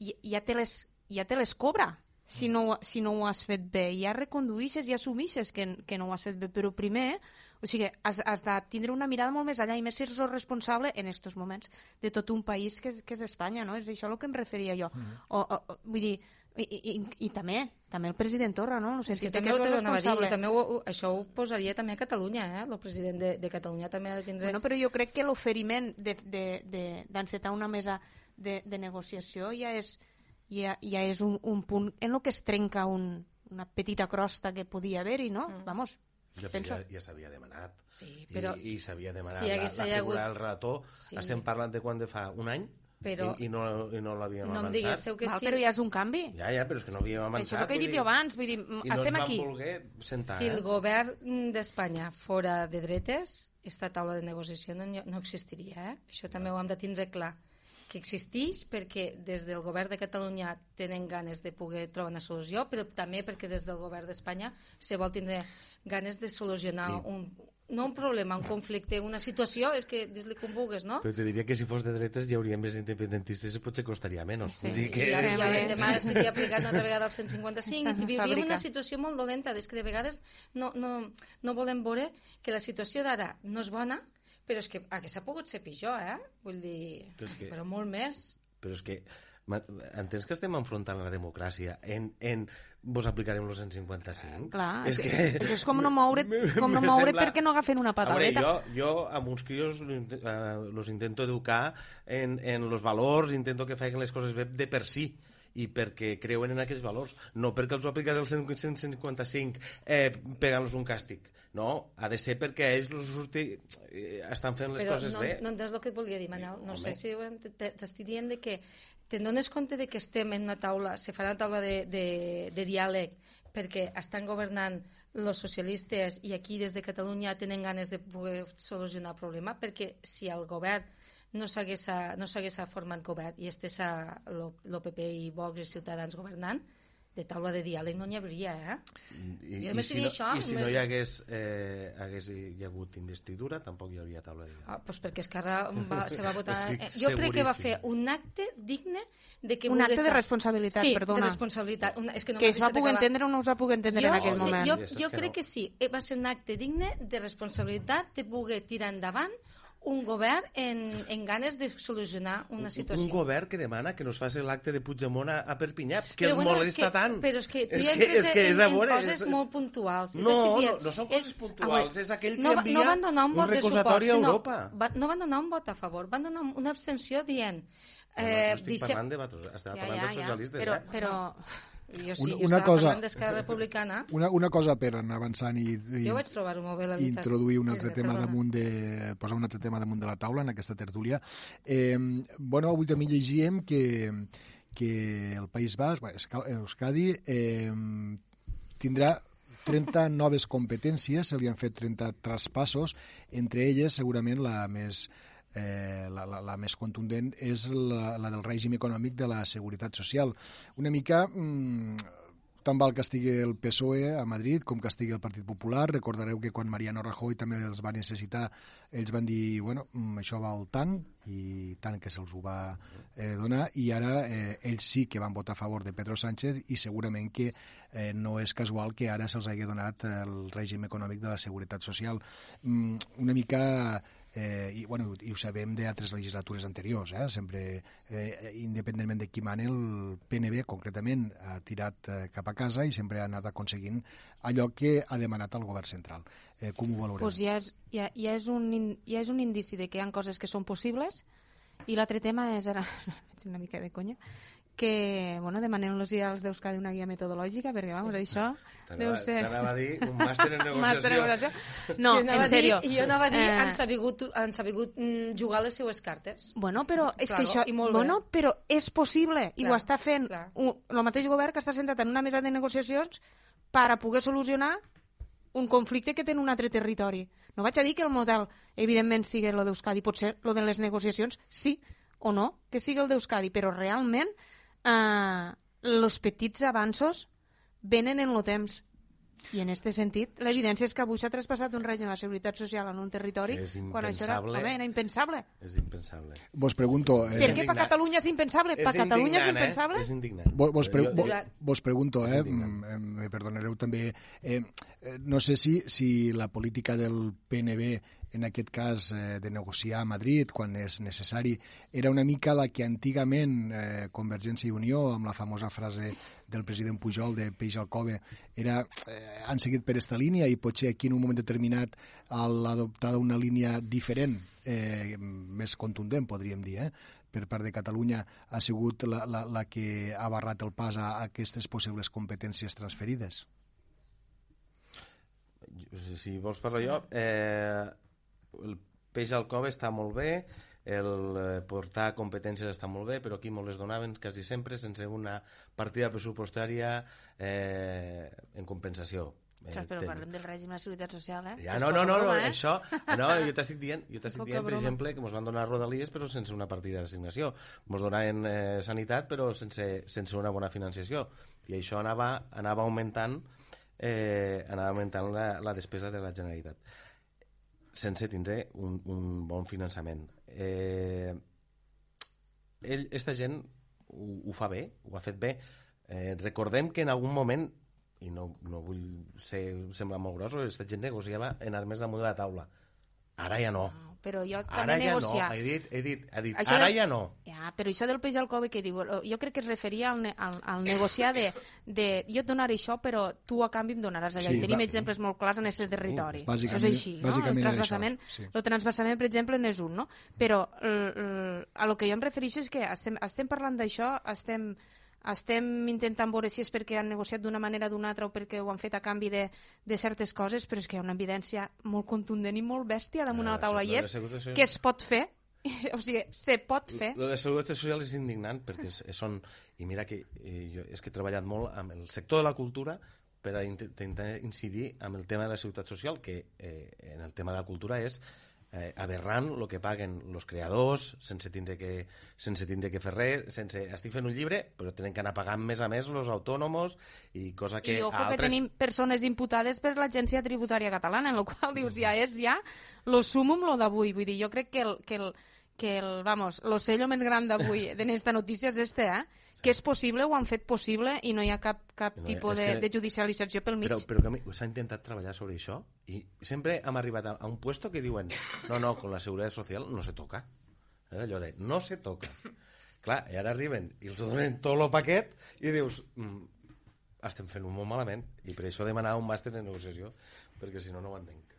C: ja, ja, te les, ja te les cobra si no, si no ho has fet bé. Ja reconduïxes i assumixes que, que no ho has fet bé, però primer o sigui, has, has de tindre una mirada molt més allà i més ser el responsable en aquests moments de tot un país que és, que és Espanya, no? És això el que em referia jo. o, o, o, vull dir, i, i, i, i també, també el president Torra, no? No sé,
E: És que
C: que
E: també ho dir,
C: responsable.
E: també ho, ho- això ho posaria també a Catalunya, eh? el president de, de Catalunya també ha de tindre...
C: Bueno, però jo crec que l'oferiment d'encetar de, de, una mesa de, de negociació ja és, ja, ja és un, un punt en el que es trenca un, una petita crosta que podia haver-hi, no? Mm. Vamos,
D: Ja,
C: penso...
D: ja, ja s'havia demanat.
E: Sí, però
D: I, i s'havia demanat
E: si
D: la, la figura
E: hagut-
D: del relator.
E: Sí.
D: Estem parlant de quan de fa un any
E: Però-
D: i, i no, i no l'havíem
E: no em
D: avançat.
E: diguéssiu que
C: Val,
E: sí.
C: però ja és un canvi.
D: Ja, ja, però és que no havíem avançat.
C: Això és el que he dit
D: dir,
C: jo abans, vull dir,
D: I no
C: estem
D: ens
C: aquí.
D: sentar,
E: Si el
D: eh?
E: govern d'Espanya fora de dretes, esta taula de negociació no, no existiria. Eh? Això també ho hem de tindre clar que existeix perquè des del govern de Catalunya tenen ganes de poder trobar una solució, però també perquè des del govern d'Espanya se vol tindre ganes de solucionar
D: I-
E: un, no un problema, un conflicte, una situació, és que dis-li com vulguis, no?
D: Però te diria que si fos de dretes hi hauria més independentistes i potser costaria menys.
C: Sí.
D: Vull dir que...
E: I ara ja l'endemà estaria aplicant una altra vegada el 155 i viuríem
C: Fàbrica.
E: una situació molt dolenta, és que de vegades no, no, no volem veure que la situació d'ara no és bona, però és que hagués pogut ser pitjor, eh? Vull dir,
D: Però que-
E: però molt més.
D: Però és que entens que estem enfrontant la democràcia en, en vos aplicarem el 155?
C: Clar,
D: és
C: és
D: que...
C: això és com no moure, com no moure
D: sembla-
C: perquè no agafen una
D: A veure,
C: patadeta.
D: jo, jo amb uns crios eh, los intento educar en, en los valors, intento que facin les coses bé de per si. I perquè creuen en aquells valors, no perquè els ho aplicarà el 155 eh, pegant-los un càstig. No, ha de ser perquè ells los surti, eh, estan fent les
E: Però
D: coses
E: no,
D: bé.
E: no entens el que et volia dir, Manel. No
D: Home.
E: sé si t'estic dient de que te dones compte de que estem en una taula, se farà una taula de, de, de diàleg perquè estan governant els socialistes i aquí des de Catalunya tenen ganes de poder solucionar el problema, perquè si el govern no s'hagués no format govern i estés a l'OPP i Vox i Ciutadans governant, de taula de diàleg no n'hi hauria, eh?
D: I, i,
E: només
D: si no,
E: això,
D: I si no hi hagués, eh, hagués hi hagut investidura, tampoc hi hauria taula de diàleg.
E: Ah, doncs perquè Esquerra va, se va votar...
D: Estic
E: eh, jo crec que va
D: seguríssim.
E: fer un acte digne de que
C: Un acte de responsabilitat,
E: sí,
C: perdona.
E: de responsabilitat. Una, és que, no
C: que es va poder entendre o no es va poder entendre
E: jo,
C: en aquell
E: sí,
C: moment.
E: Jo, jo
D: que
E: crec
D: no.
E: que sí. Eh, Va ser un acte digne de responsabilitat de poder tirar endavant un govern en, en ganes de solucionar una situació.
D: Un govern que demana que no es faci l'acte de Puigdemont a, a Perpinyà, que
E: Però,
D: els
E: bueno, és
D: molesta
E: que-
D: tant.
E: Però és que tu
D: és
E: ja
D: que,
E: entres
D: és que és
E: en, en coses
D: és,
E: molt puntuals.
D: No, no, no són coses
E: és-
D: puntuals, és aquell que
E: no,
D: envia
E: no van donar un
D: un
E: vot de suport,
D: a
E: sinó
D: Europa.
E: va, no van donar un vot a favor, van donar una abstenció dient...
D: Eh,
E: Eh,
D: no estic
E: deixem-
D: parlant de vosaltres, estava
C: Ja,
D: parlant
C: ja,
D: dels
C: ja.
D: socialistes.
C: Però,
D: eh?
C: però
E: Jo sí,
B: Una-
E: jo
B: una cosa-
E: parlant d'Esquerra Republicana.
B: Una, una cosa per anar avançant i, i
E: Jo vaig trobar-ho molt bé, la veritat.
B: introduir un altre
E: Sí,
B: tema
E: perdona.
B: damunt de, posar un altre tema damunt de la taula en aquesta tertúlia. Eh, bueno, avui també llegíem que, que el País Basc, Euskadi, eh, tindrà 30 noves competències, se li han fet 30 traspassos, entre elles segurament la més eh, la, la, la més contundent és la, la del règim econòmic de la seguretat social. Una mica mm, tant val que estigui el PSOE a Madrid com que estigui el Partit Popular. Recordareu que quan Mariano Rajoy també els va necessitar, ells van dir, bueno, mm, això val tant, i tant que se'ls ho va eh, donar, i ara eh, ells sí que van votar a favor de Pedro Sánchez i segurament que eh, no és casual que ara se'ls hagi donat el règim econòmic de la seguretat social. Mm, una mica eh, i, bueno, i ho sabem d'altres legislatures anteriors, eh? sempre, eh, independentment de qui mane, el PNB concretament ha tirat eh, cap a casa i sempre ha anat aconseguint allò que ha demanat el govern central. Eh, com ho valorem?
C: pues ja, és, ja, ja, és un, ja és un indici de que hi ha coses que són possibles i l'altre tema és, ara, una mica de conya, que, bueno, demanem-los als d'Euskadi una guia metodològica, perquè, vamos, això deu ser...
D: t'anava a dir un màster en
C: Un màster en
D: negociació.
C: No, en sèrio.
E: I jo anava a dir,
C: Eh,
E: han sabut, han sabut mm, jugar les seues cartes.
C: Bueno, però és
E: Claro,
C: que això...
E: i.
C: Bueno, però és possible. I
E: Clar,
C: ho està fent
E: clar.
C: un, el mateix govern que està sentat en una mesa de negociacions per a poder solucionar un conflicte que té en un altre territori. No vaig a dir que el model, evidentment, sigui el d'Euskadi. Pot ser el de les negociacions, sí o no, que sigui el d'Euskadi, però realment eh, els petits avanços venen en el temps. I en aquest sentit, l'evidència és que avui s'ha traspassat un règim de la seguretat social en un territori quan això era,
D: impensable.
C: home, era impensable.
D: És impensable.
B: Vos pregunto...
C: Per
B: Eh,
C: què per. Catalunya és impensable? Per Catalunya és impensable?
D: Eh? És indignant.
B: Vos, vos, pre
D: Jo-
B: vos, vos pregunto, eh, mm, me perdonareu també, eh, eh, no sé si, si la política del PNB, en aquest cas eh, de negociar a Madrid quan és necessari, era una mica la que antigament eh, Convergència i Unió, amb la famosa frase del president Pujol de peix al cove, era, eh, han seguit per esta línia i potser aquí en un moment determinat al adoptar una línia diferent, eh, més contundent, podríem dir, eh? per part de Catalunya ha sigut la, la, la que ha barrat el pas a, aquestes possibles competències transferides?
D: Si vols parlar jo, eh, el peix al cove està molt bé, el eh, portar competències està molt bé, però aquí molt les donaven quasi sempre sense una partida pressupostària eh, en compensació. Eh,
C: Ostres, però
D: ten-
C: parlem del règim de la seguretat social, eh?
D: Ja, no, no, no, no,
C: broma, eh?
D: això, no, jo t'estic dient, jo t'estic dient, per
C: broma.
D: exemple, que ens van donar rodalies però sense una partida d'assignació. Ens donaven eh, sanitat però sense, sense una bona financiació. I això anava, anava augmentant eh, anava augmentant la, la despesa de la Generalitat sense tindre un, un bon finançament. Eh, ell, esta gent ho, ho fa bé, ho ha fet bé. Eh, recordem que en algun moment i no, no vull ser, semblar molt gros, aquesta gent negociava en armes damunt de la taula. Ara ja no.
C: No, Però jo
D: Ara
C: també
D: ja
C: negociar...
D: no. He dit, he dit, he dit
C: Això
D: ara
C: de-
D: ja no.
C: Ja, però això del peix al cove que diu, eh, jo crec que es referia al, ne al, al negociar de, de jo et donaré això, però tu a canvi em donaràs allò.
B: Sí,
C: I tenim
B: va-
C: exemples molt clars en aquest territori.
B: bàsicament-
C: això és així, no? El transvasament,
B: això, sí.
C: el transvasament, per exemple, n'és un, no? Però el, el, a lo que jo em refereixo és que estem, estem parlant d'això, estem estem intentant veure si és perquè han negociat d'una manera o d'una altra o perquè ho han fet a canvi de, de certes coses, però és que hi ha una evidència molt contundent i molt bèstia damunt
D: Ah,
C: la taula
D: això,
C: i és que es pot fer, o sigui, se pot fer.
D: Lo de seguretat social és indignant perquè és, són... I mira que eh, jo és que he treballat molt amb el sector de la cultura per a int- intentar incidir amb el tema de la seguretat social, que eh, en el tema de la cultura és eh, aberrant el que paguen els creadors sense tindre que, sense tindre que fer res, sense... Estic fent un llibre, però tenen que anar pagant més a més els autònomos i cosa que
C: I ojo
D: a
C: que
D: altres...
C: tenim persones imputades per l'agència tributària catalana, en la qual dius, ja és ja lo sumum lo d'avui. Vull dir, jo crec que el, que el, que el, vamos, lo sello més gran d'avui en esta notícia és este, eh? Que és possible, ho han fet possible i no hi ha cap, cap
D: No,
C: tipus de,
D: que-
C: de judicialització pel mig.
D: Però, però que s'ha intentat treballar sobre això i sempre hem arribat a, a un puesto que diuen no, no, con la seguretat social no se toca. Era allò de no se toca. Clar, i ara arriben i els donen tot el paquet i dius mm, estem fent-ho molt malament i per això demanar un màster en negociació perquè si no, no ho entenc.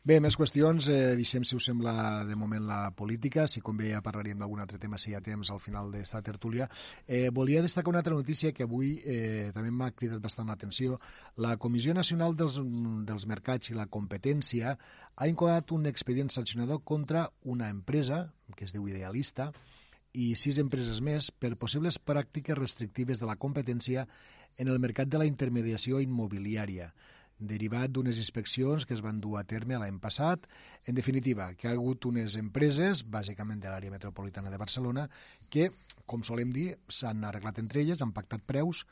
B: Bé, més qüestions. Eh, deixem, si us sembla, de moment la política. Si convé, ja parlaríem d'algun altre tema si hi ha temps al final d'esta tertúlia. Eh, volia destacar una altra notícia que avui eh, també m'ha cridat bastant l'atenció. La Comissió Nacional dels, dels Mercats i la Competència ha incoat un expedient sancionador contra una empresa, que es diu Idealista, i sis empreses més per possibles pràctiques restrictives de la competència en el mercat de la intermediació immobiliària derivat d'unes inspeccions que es van dur a terme l'any passat. En definitiva, que ha hagut unes empreses, bàsicament de l'àrea metropolitana de Barcelona, que, com solem dir, s'han arreglat entre elles, han pactat preus,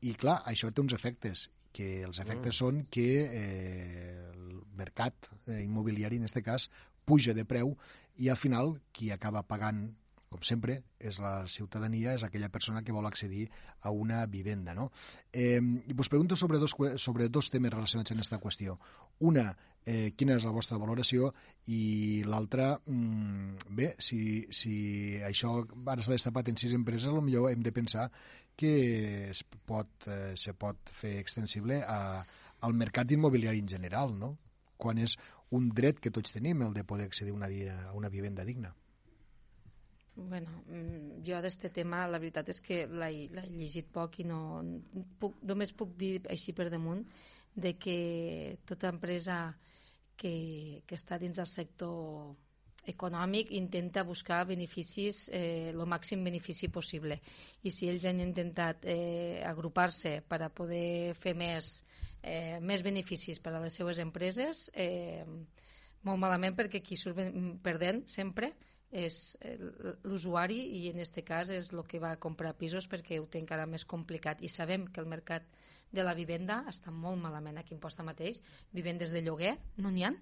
B: i clar, això té uns efectes, que els efectes mm. són que eh, el mercat eh, immobiliari, en aquest cas, puja de preu i al final qui acaba pagant com sempre, és la ciutadania, és aquella persona que vol accedir a una vivenda. No? Eh, us pregunto sobre dos, sobre dos temes relacionats amb aquesta qüestió. Una, eh, quina és la vostra valoració i l'altra, mm, bé, si, si això ara s'ha destapat en sis empreses, potser hem de pensar que es pot, eh, se pot fer extensible a, al mercat immobiliari en general, no? quan és un dret que tots tenim, el de poder accedir una, a una vivenda digna.
E: Bueno, mm, jo d'este tema la veritat és que l'he llegit poc i no puc, només puc dir així per damunt de que tota empresa que, que està dins del sector econòmic intenta buscar beneficis, eh, el màxim benefici possible. I si ells han intentat eh, agrupar-se per a poder fer més, eh, més beneficis per a les seues empreses, eh, molt malament perquè qui surt perdent sempre és eh, l'usuari i en aquest cas és el que va comprar pisos perquè ho té encara més complicat. I sabem que el mercat de la vivenda està molt malament aquí en posta mateix. Vivendes de lloguer no n'hi ha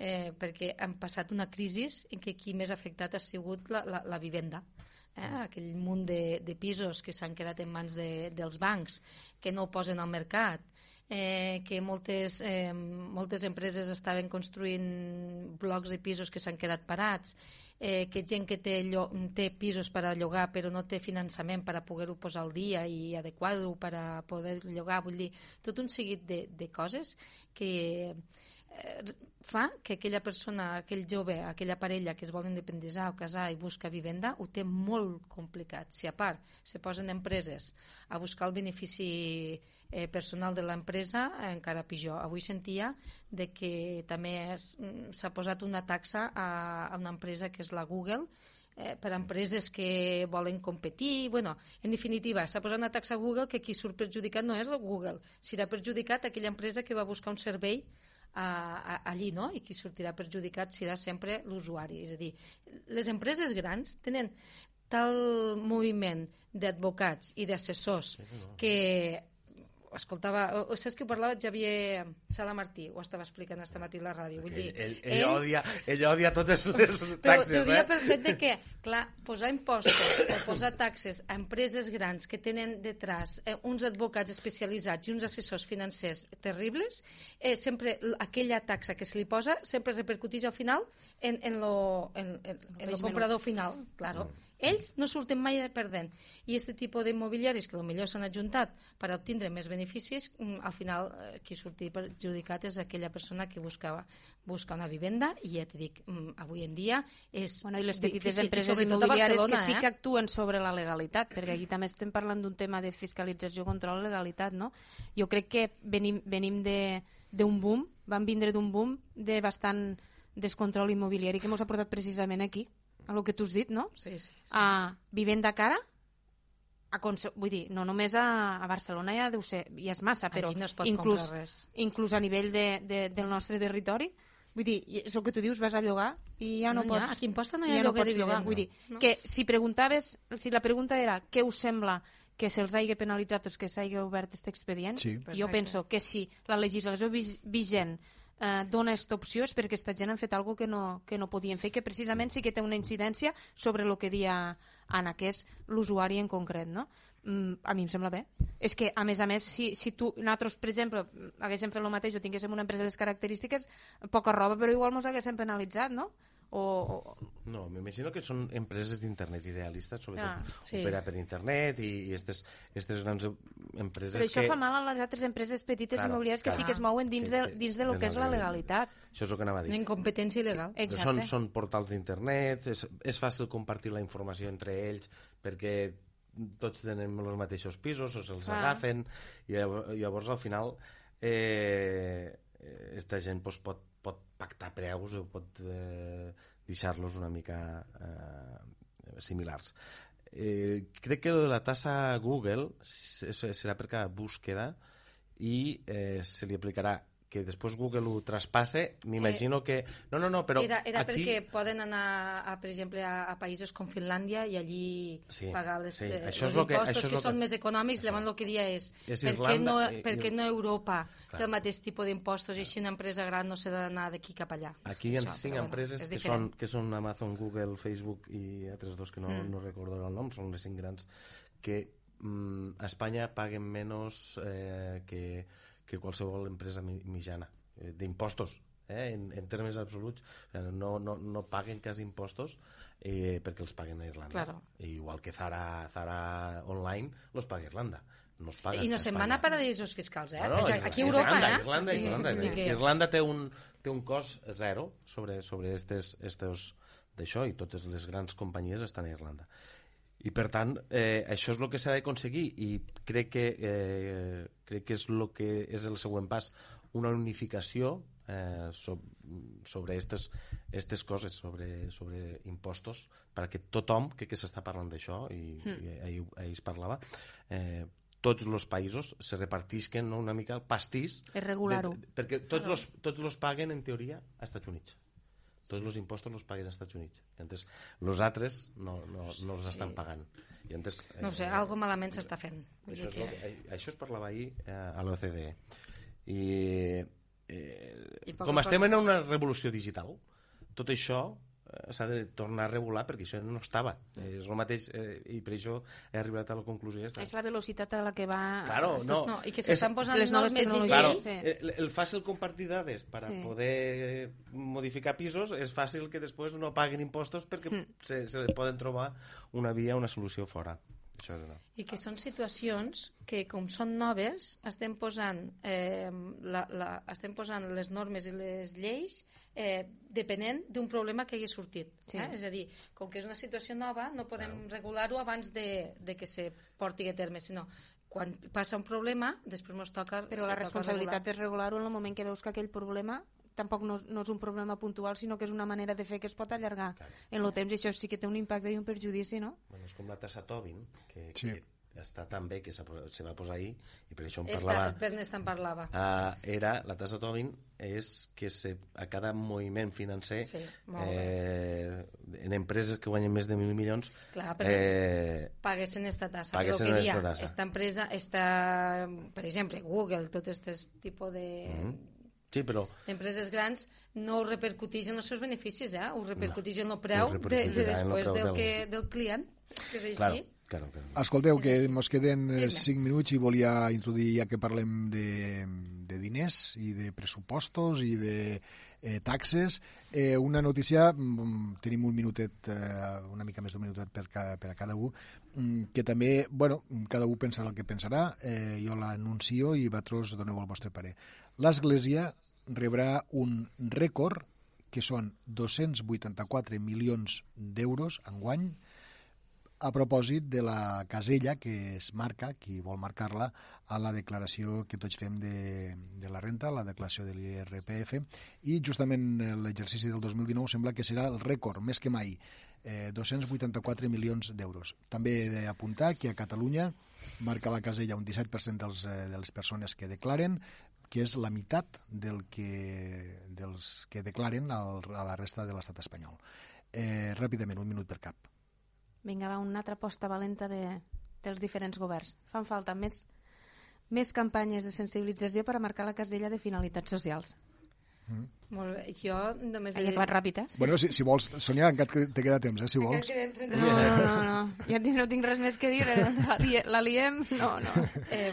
E: eh, perquè han passat una crisi en què qui més afectat ha sigut la, la, la vivenda eh? aquell munt de, de pisos que s'han quedat en mans de, dels bancs que no ho posen al mercat eh, que moltes, eh, moltes empreses estaven construint blocs de pisos que s'han quedat parats, eh, que gent que té, llo té pisos per a llogar però no té finançament per a poder-ho posar al dia i adequar-ho per a poder llogar, vull dir, tot un seguit de, de coses que eh, fa que aquella persona, aquell jove, aquella parella que es vol independitzar o casar i busca vivenda, ho té molt complicat. Si a part se posen empreses a buscar el benefici eh, personal de l'empresa, encara pitjor. Avui sentia de que també mm, s'ha posat una taxa a, a una empresa que és la Google, eh, per a empreses que volen competir. Bueno, en definitiva, s'ha posat una taxa a Google que qui surt perjudicat no és la Google, serà perjudicat aquella empresa que va buscar un servei a, a, allí, no? I qui sortirà perjudicat serà sempre l'usuari. És a dir, les empreses grans tenen tal moviment d'advocats i d'assessors que escoltava, o, o saps que ho parlava Xavier Sala Martí, ho estava explicant esta matí a la ràdio, vull dir,
D: Ell, ell, ell, odia, ell odia totes les
E: però
D: taxes,
E: t'ho dia
D: eh?
E: pel fet de que, clar, posar impostos o posar taxes a empreses grans que tenen detrás eh, uns advocats especialitzats i uns assessors financers terribles, eh, sempre aquella taxa que se li posa sempre repercuteix al final en, en lo, en, en, en lo comprador final, claro. Ells no surten mai perdent. I aquest tipus d'immobiliaris que potser s'han ajuntat per obtindre més beneficis, mm, al final eh, qui surti perjudicat és aquella persona que buscava busca una vivenda i ja t'he dic, mm, avui en dia és
C: Bueno, I les petites
E: difícil,
C: empreses immobiliàries que sí
E: eh?
C: que actuen sobre la legalitat, perquè aquí també estem parlant d'un tema de fiscalització, control, legalitat, no? Jo crec que venim, venim de d'un boom, van vindre d'un boom de bastant descontrol immobiliari que ens ha portat precisament aquí, a lo que tu has dit, no?
E: Sí, sí, sí.
C: A vivenda cara, a vull dir, no només a, a Barcelona ja deu ser, ja és massa, però
E: no es pot
C: inclús,
E: res.
C: inclús a nivell de, de, del nostre territori, vull dir, és el que tu dius, vas a llogar i ja no,
E: No
C: pots...
E: Aquí en Posta no hi ha
C: ja no
E: lloguer
C: pots
E: de
C: llogar. Vull dir,
E: No.
C: que si preguntaves, si la pregunta era què us sembla que se'ls hagi penalitzat o que s'hagi obert aquest expedient,
B: Sí.
C: jo
E: Perfecte.
C: penso que si la legislació vigent eh, dona aquesta opció és perquè aquesta gent han fet alguna que no, que no podien fer, que precisament sí que té una incidència sobre el que dia Anna, que és l'usuari en concret, no? Mm, a mi em sembla bé. És que, a més a més, si, si tu, nosaltres, per exemple, haguéssim fet el mateix o tinguéssim una empresa de les característiques, poca roba, però igual mos haguéssim penalitzat, no? O, o,
D: No, m'imagino que són empreses d'internet idealistes, sobretot
C: Ah,
E: sí.
D: opera per internet i, i estes, estes grans empreses
C: Però això
D: que...
C: fa mal a les altres empreses petites
D: Claro,
C: immobiliàries que
D: claro.
C: sí que es mouen dins de, dins de lo que és
D: la
C: legalitat.
D: Això és el que anava a dir.
E: Una incompetència il·legal.
C: Exacte.
D: Són, són portals d'internet, és, és fàcil compartir la informació entre ells perquè tots tenen els mateixos pisos o se'ls
C: Clar.
D: agafen i llavors, llavors al final eh, eh, esta gent pues, pot, pot pactar preus o pot eh, deixar-los una mica eh, similars. Eh, crec que de la tassa Google se- se- serà per cada búsqueda i eh, se li aplicarà que després Google ho traspasse, m'imagino que... No, no, no, però
E: era, era
D: aquí...
E: perquè poden anar, a, per exemple, a, a països com Finlàndia i allí
D: Sí,
E: pagar les,
D: sí,
E: eh,
D: això
E: els
D: és lo que-
E: impostos
D: això és
E: que,
D: lo
E: són
D: que-
E: més econòmics. Llavors el que dia és,
D: És
E: per, què no,
D: i-
E: per què no Europa
D: Clar.
E: té el mateix tipus d'impostos i així una empresa gran no s'ha d'anar d'aquí cap allà?
D: Aquí hi ha cinc
E: bueno,
D: empreses que són, que són Amazon, Google, Facebook i altres dos que no,
E: Mm.
D: no recordo el nom, són les cinc grans que mm, a Espanya paguen menys eh, que, que qualsevol empresa mi- mitjana eh, d'impostos eh, en, en termes absoluts no, no, no paguen quasi impostos eh, perquè els paguen a Irlanda
E: Claro.
D: I igual que Zara, Zara Online los paga Irlanda no paguen
E: I no se'n van a paradisos fiscals, eh?
D: No, no,
E: aquí a Europa,
D: Irlanda,
E: eh?
D: Irlanda, Irlanda,
E: dir que-
D: Irlanda té un, té un cost zero sobre, sobre estes, estes d'això i totes les grans companyies estan a Irlanda. I per tant, eh, això és el que s'ha d'aconseguir i crec que, eh, crec que és el que és el següent pas, una unificació eh, so, sobre aquestes estes coses, sobre, sobre impostos, perquè tothom, que, que s'està parlant d'això, i,
C: Hmm.
D: i ahir, ahir es parlava, eh, tots els països se repartisquen no, una mica el pastís
C: És regular-ho.
D: perquè tots los, tots los paguen en teoria a Estats Units tots els impostos los paguen a Estats Units. I entonces los altres no, no, no els estan pagant. I entonces,
E: No ho sé,
D: eh,
E: algo malament s'està fent.
D: Això, és
E: que...
D: que- això es parlava ahir eh, a l'OCDE i, eh,
E: I
D: com estem en una revolució digital tot això eh, s'ha de tornar a regular perquè això no estava eh, és el mateix eh, i per això he arribat a la conclusió esta.
C: És la velocitat a la que va...
D: Claro, no.
E: No, i que s'estan posant
C: les noves tecnologies.
D: Claro.
C: Sí.
D: el, el fàcil compartir dades per a
C: Sí.
D: poder eh, modificar pisos és fàcil que després no paguen impostos perquè
C: Hmm.
D: se, se poden trobar una via, una solució fora. Això és una...
E: I que són situacions que, com són noves, estem posant, eh, la, la, estem posant les normes i les lleis eh, depenent d'un problema que hagi sortit.
C: Sí.
E: Eh? És a dir, com que és una situació nova, no podem regular-ho abans de, de que se porti a terme, sinó quan passa un problema, després ens toca...
C: Però la
E: toca
C: responsabilitat
E: regular.
C: és regular-ho en el moment que veus que aquell problema tampoc no, no és un problema puntual, sinó que és una manera de fer que es pot allargar en el temps, i això sí que té un impacte i un perjudici, no?
D: Bueno, és com la tassa Tobin, que,
B: Sí.
D: que està tan bé que se va posar ahir, i per això en
E: Esta,
D: parlava...
E: el Pernest en parlava.
D: Uh, era, la tassa Tobin és que se, a cada moviment financer
E: Sí,
D: eh, en empreses que guanyen més de mil milions
E: Clar,
D: eh,
E: paguessin esta tassa.
D: Paguessin
E: Però quería
D: esta tassa.
E: esta empresa, esta, per exemple, Google, tot aquest tipus de...
D: Mhm. Sí, però
E: d'empreses grans no ho repercuteix en els seus beneficis, eh? ho repercuteix en el preu de, de després
D: preu
E: del,
D: del-
E: que, del client, que és així.
D: Claro, Claro, claro.
B: Escolteu, que ens queden eh, 5 minuts i volia introduir, ja que parlem de, de diners i de pressupostos i de eh, taxes, eh, una notícia, mm, tenim un minutet, eh, una mica més d'un minutet per, ca, per a cada un, mm, que també, bueno, cada un pensarà el que pensarà, eh, jo l'anuncio i vosaltres doneu el vostre parer. L'Església rebrà un rècord que són 284 milions d'euros en guany, a propòsit de la casella que es marca, qui vol marcar-la, a la declaració que tots fem de, de la renta, la declaració de l'IRPF, i justament l'exercici del 2019 sembla que serà el rècord, més que mai, eh, 284 milions d'euros. També he d'apuntar que a Catalunya marca la casella un 17% dels, eh, de les persones que declaren, que és la meitat del que, dels que declaren al, a la resta de l'estat espanyol. Eh, ràpidament, un minut per cap.
C: Vinga, va, una altra aposta valenta de, dels diferents governs. Fan falta més, més campanyes de sensibilització per a marcar la casella de finalitats socials.
E: Molt bé. Jo només...
C: Ahir et vas ràpides?
B: Bueno, si, si vols, Sonia, encara te queda temps, eh, si vols.
C: No, no, no, no. Ja no tinc res més que dir. eh? La, li- la liem? No, no.
E: Eh,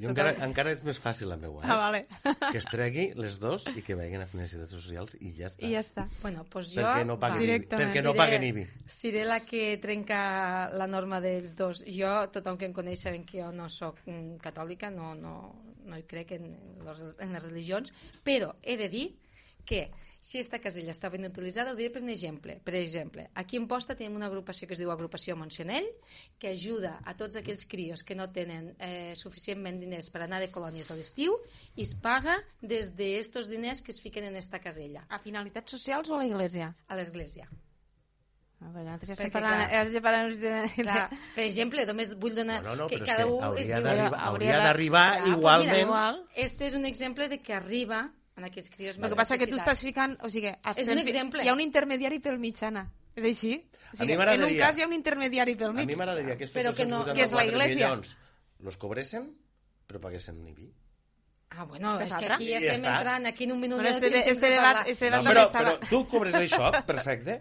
D: Jo encara, encara és més fàcil la meua, eh?
C: Ah, vale.
D: Que es tregui les dos i que vagin a Necessitats Socials i ja està.
C: I ja està.
E: bueno, doncs jo...
D: Perquè no paguen IBI. Perquè no paguen IBI.
E: Seré la que trenca la norma dels dos. Jo, tothom que em coneix saben que jo no sóc mm, catòlica, no, no, no hi crec en, los, en les religions, però he de dir que si esta casella està ben utilitzada, ho diré per un exemple. Per exemple, aquí en Posta tenim una agrupació que es diu Agrupació Montsenell, que ajuda a tots aquells crios que no tenen eh, suficientment diners per anar de colònies a l'estiu i es paga des d'estos diners que es fiquen en esta casella,
C: A finalitats socials o a la iglesia?
E: a l'església.
C: A nosaltres ja estem
E: Perquè,
C: parlant,
E: clar,
C: parlant de,
E: Clar, per exemple, només vull donar...
D: No, no, no,
E: que cada
D: que
E: un es
D: hauria d'arribar
C: de-
D: igualment...
E: mira,
C: igual.
E: Este és un exemple de que arriba en aquests crios
C: El que passa que tu estàs ficant... O sigui, estem
E: un
C: fi-
E: exemple.
C: Hi ha un intermediari pel mig, Anna. És així? O
D: A
C: sigui,
D: mi
C: en un cas hi ha un intermediari pel
D: A
C: mig.
D: mi m'agradaria que
E: Però que no-
D: 284
C: que és la iglesia.
D: milions los cobressen, però paguessin IBI.
E: Ah, bueno, és que aquí estem
D: està.
E: entrant, aquí en un minut
C: Bueno,
E: no
C: este, este
E: de
C: debat, este
D: No,
C: debat
D: però,
C: també
D: però
C: estava...
D: tu cobres això, perfecte,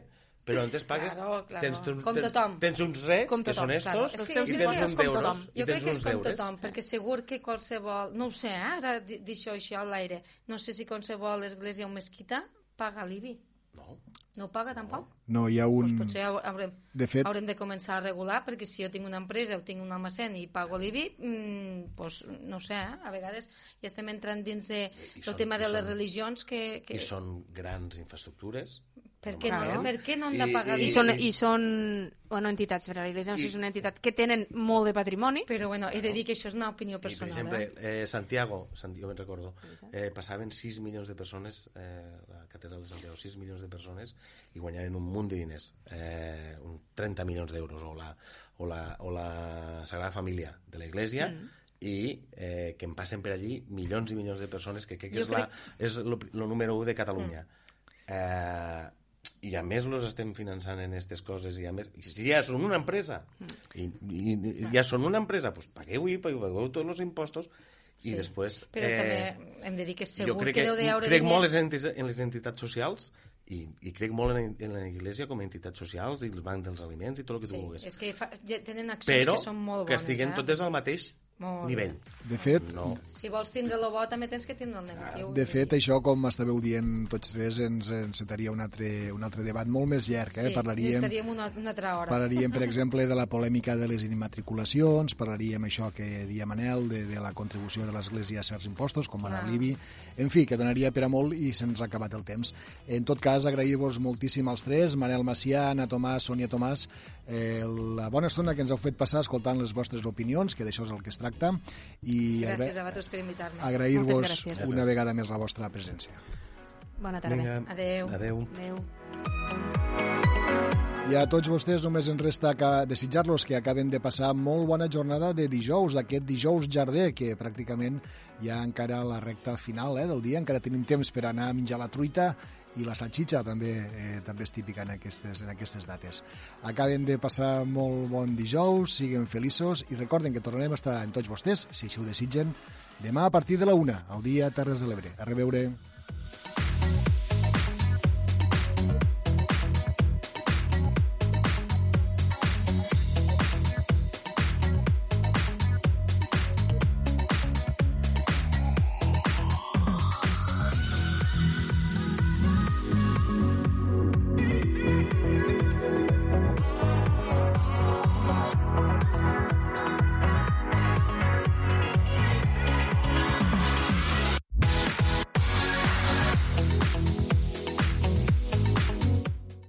D: però on pagues...
E: Claro, claro.
D: Tens, tu,
E: Com
D: tens,
E: tothom.
D: tens uns drets
C: Com
D: que
C: tothom,
D: són
E: Claro,
D: estos
E: és que
D: i tens uns deures.
C: tothom.
E: Jo crec que és com
D: deures.
E: tothom, perquè segur que qualsevol... No ho sé, eh? ara d'això així a l'aire. No sé si qualsevol església o mesquita paga l'IBI.
D: No.
E: No ho paga tampoc?
B: No, hi ha
E: Pues
B: un...
E: potser hau- haurem,
B: De fet-
E: haurem de començar a regular, perquè si jo tinc una empresa o tinc un almacén i pago l'IBI, mm, pues, no sé, eh? a vegades ja estem entrant dins de,
D: I
E: el
D: són-
E: tema
D: i
E: de les
D: són-
E: religions que... que
D: I són grans infraestructures.
E: per, què no, per què no han de
D: I-
E: pagar
C: I
E: l'IBI?
C: són, I són bueno, entitats, però la Iglesia no sé si és una entitat que tenen molt de patrimoni.
E: Però bueno, he de dir que això és una opinió
D: I, per
E: personal.
D: exemple,
E: eh?
D: eh, Santiago, Sant, jo me'n recordo, eh, passaven 6 milions de persones, eh, la catedral de Santiago, 6 milions de persones, i guanyaven un munt de diners, eh, un 30 milions d'euros, o la, o, la, o la Sagrada Família de la Iglesia,
E: Mm.
D: i eh, que en passen per allí milions i milions de persones, que crec que
E: Jo
D: és, la, és el número 1 de Catalunya.
E: Mm.
D: Eh, i a més los estem finançant en aquestes coses i a més, i si ja són una empresa i, i, i ja són una empresa doncs pagueu-hi, pagueu tots els impostos i
E: Sí.
D: després
E: Però també hem de dir que segur
D: crec
E: que
D: que,
E: deu d'haure
D: crec
E: diners-
D: molt en les entitats socials i, i crec molt en, en la Iglesia com a entitats socials i el Banc dels Aliments i tot el que
E: Sí,
D: tu vulguis
E: és que fa, ja tenen accions
D: però
E: que són molt
D: que
E: bones.
D: estiguen
E: eh?
D: totes al mateix
E: Molt
D: nivell
B: De fet,
D: no.
E: Si vols tindre el bo, també tens que tindre el negatiu.
B: de fet, això, com estàveu dient tots tres, ens encetaria un altre, un altre debat molt més llarg. Eh?
E: sí,
B: parlaríem,
E: estaríem una, una altra hora.
B: parlaríem, per exemple, de la polèmica de les immatriculacions, parlaríem això que dia Manel, de, de la contribució de l'Església a certs impostos, com ara
E: Clar.
B: l'IBI, en fi, que donaria per a molt i se'ns ha acabat el temps. En tot cas, agrair-vos moltíssim als tres, Manel Macià, Anna Tomàs, Sònia Tomàs, eh, la bona estona que ens heu fet passar escoltant les vostres opinions, que d'això és el que es tracta, i
E: Gràcies
B: agra
E: a vosaltres per invitar-me.
B: agrair-vos una vegada més la vostra presència.
C: Bona tarda.
D: Vinga,
E: Adeu.
D: adeu.
C: Adéu.
B: I a tots vostès només ens resta que desitjar-los que acaben de passar molt bona jornada de dijous, d'aquest dijous jarder, que pràcticament hi ha encara la recta final eh, del dia, encara tenim temps per anar a menjar la truita i la salxitxa també eh, també és típica en aquestes, en aquestes dates. Acaben de passar molt bon dijous, siguin feliços i recorden que tornarem a estar en tots vostès, si així ho desitgen, demà a partir de la una, al dia Terres de l'Ebre. A reveure.